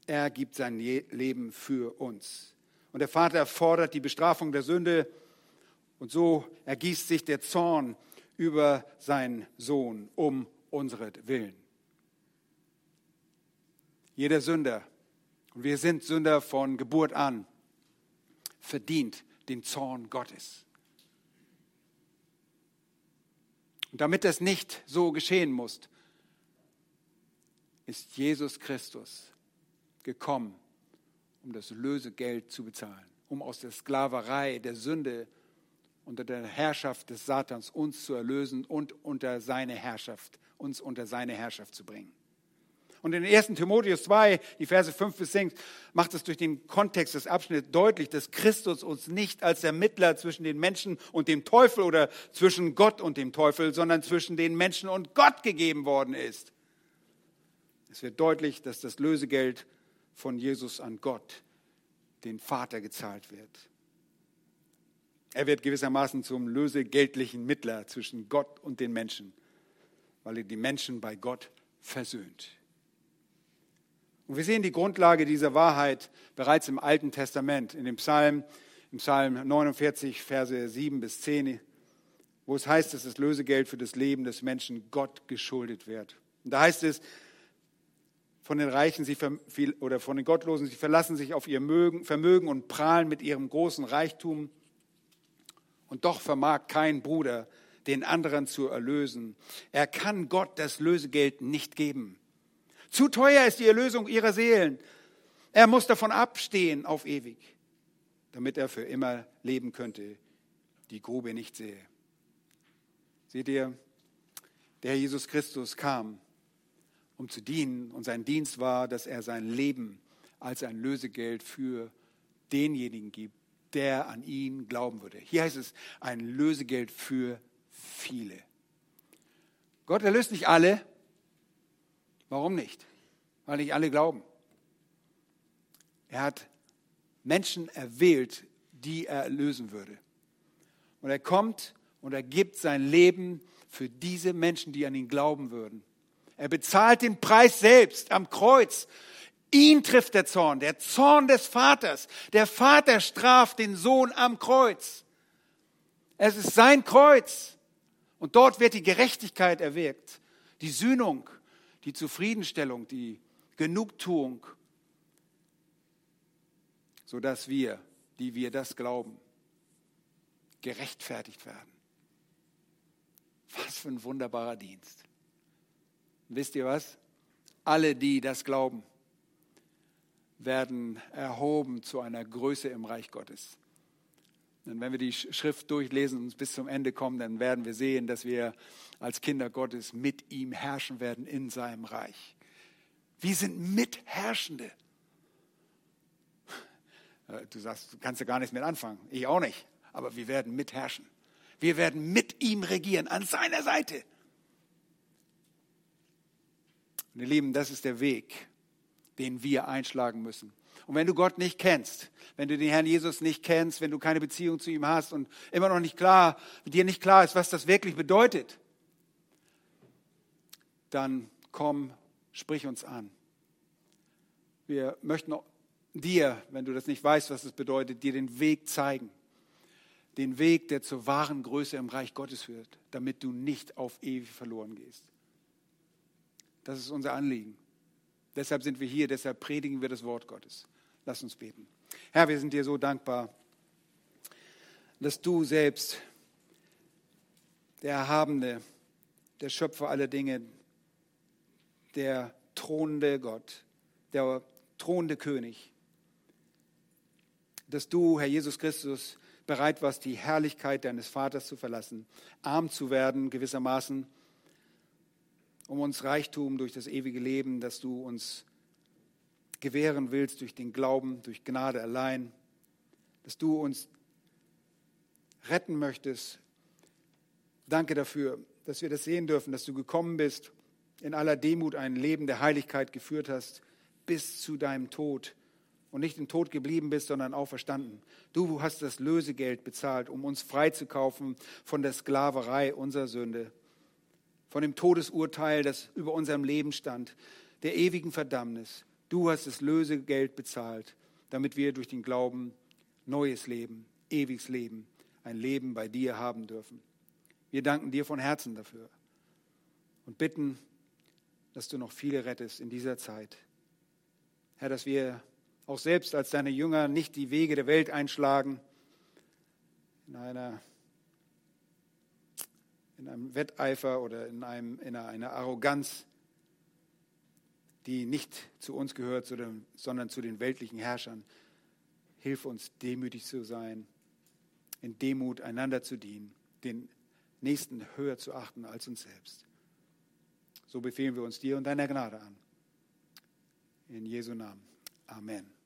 Er gibt sein Leben für uns. Und der Vater fordert die Bestrafung der Sünde und so ergießt sich der Zorn über seinen Sohn um unsere Willen. Jeder Sünder, und wir sind Sünder von Geburt an, verdient den Zorn Gottes. Und damit das nicht so geschehen muss, ist Jesus Christus gekommen, um das Lösegeld zu bezahlen, um aus der Sklaverei, der Sünde, unter der Herrschaft des Satans uns zu erlösen und unter seine Herrschaft, uns unter seine Herrschaft zu bringen. Und in 1. Timotheus 2, die Verse 5 bis 6, macht es durch den Kontext des Abschnitts deutlich, dass Christus uns nicht als der Mittler zwischen den Menschen und dem Teufel oder zwischen Gott und dem Teufel, sondern zwischen den Menschen und Gott gegeben worden ist. Es wird deutlich, dass das Lösegeld von Jesus an Gott, den Vater, gezahlt wird. Er wird gewissermaßen zum lösegeldlichen Mittler zwischen Gott und den Menschen, weil er die Menschen bei Gott versöhnt. Und wir sehen die Grundlage dieser Wahrheit bereits im Alten Testament, in dem Psalm, im Psalm 49, Verse 7 bis 10, wo es heißt, dass das Lösegeld für das Leben des Menschen Gott geschuldet wird. Und da heißt es, von den Reichen sie oder von den Gottlosen, sie verlassen sich auf ihr Vermögen und prahlen mit ihrem großen Reichtum. Und doch vermag kein Bruder, den anderen zu erlösen. Er kann Gott das Lösegeld nicht geben. Zu teuer ist die Erlösung ihrer Seelen. Er muss davon abstehen auf ewig, damit er für immer leben könnte, die Grube nicht sehe. Seht ihr, der Jesus Christus kam, um zu dienen und sein Dienst war, dass er sein Leben als ein Lösegeld für denjenigen gibt, der an ihn glauben würde. Hier heißt es ein Lösegeld für viele. Gott erlöst nicht alle, Warum nicht? Weil nicht alle glauben. Er hat Menschen erwählt, die er erlösen würde. Und er kommt und er gibt sein Leben für diese Menschen, die an ihn glauben würden. Er bezahlt den Preis selbst am Kreuz. Ihn trifft der Zorn, der Zorn des Vaters. Der Vater straft den Sohn am Kreuz. Es ist sein Kreuz. Und dort wird die Gerechtigkeit erwirkt, die Sühnung, die Zufriedenstellung, die Genugtuung, sodass wir, die wir das glauben, gerechtfertigt werden. Was für ein wunderbarer Dienst. Wisst ihr was? Alle, die das glauben, werden erhoben zu einer Größe im Reich Gottes. Und wenn wir die Schrift durchlesen und bis zum Ende kommen, dann werden wir sehen, dass wir als Kinder Gottes mit ihm herrschen werden in seinem Reich. Wir sind Mitherrschende. Äh, du sagst, du kannst ja gar nichts mit anfangen. Ich auch nicht. Aber wir werden mitherrschen. Wir werden mit ihm regieren, an seiner Seite. Und ihr Lieben, das ist der Weg, den wir einschlagen müssen. Und wenn du Gott nicht kennst, wenn du den Herrn Jesus nicht kennst, wenn du keine Beziehung zu ihm hast und immer noch nicht klar, dir nicht klar ist, was das wirklich bedeutet, dann komm, sprich uns an. Wir möchten dir, wenn du das nicht weißt, was es bedeutet, dir den Weg zeigen. Den Weg, der zur wahren Größe im Reich Gottes führt, damit du nicht auf ewig verloren gehst. Das ist unser Anliegen. Deshalb sind wir hier, deshalb predigen wir das Wort Gottes. Lass uns beten. Herr, wir sind dir so dankbar, dass du selbst, der Erhabene, der Schöpfer aller Dinge, der thronende Gott, der thronende König, dass du, Herr Jesus Christus, bereit warst, die Herrlichkeit deines Vaters zu verlassen, arm zu werden gewissermaßen, um uns Reichtum durch das ewige Leben, das du uns gewähren willst durch den Glauben, durch Gnade allein, dass du uns retten möchtest. Danke dafür, dass wir das sehen dürfen, dass du gekommen bist, in aller Demut ein Leben der Heiligkeit geführt hast, bis zu deinem Tod und nicht im Tod geblieben bist, sondern auferstanden. Du hast das Lösegeld bezahlt, um uns freizukaufen von der Sklaverei unserer Sünde, von dem Todesurteil, das über unserem Leben stand, der ewigen Verdammnis. Du hast das Lösegeld bezahlt, damit wir durch den Glauben neues Leben, ewiges Leben, ein Leben bei dir haben dürfen. Wir danken dir von Herzen dafür und bitten, dass du noch viele rettest in dieser Zeit. Herr, dass wir auch selbst als deine Jünger nicht die Wege der Welt einschlagen, in einer in einem Wetteifer oder in, einem, in einer, Arroganz, die nicht zu uns gehört, sondern zu den weltlichen Herrschern. Hilf uns, demütig zu sein, in Demut einander zu dienen, den Nächsten höher zu achten als uns selbst. So befehlen wir uns dir und deiner Gnade an. In Jesu Namen. Amen.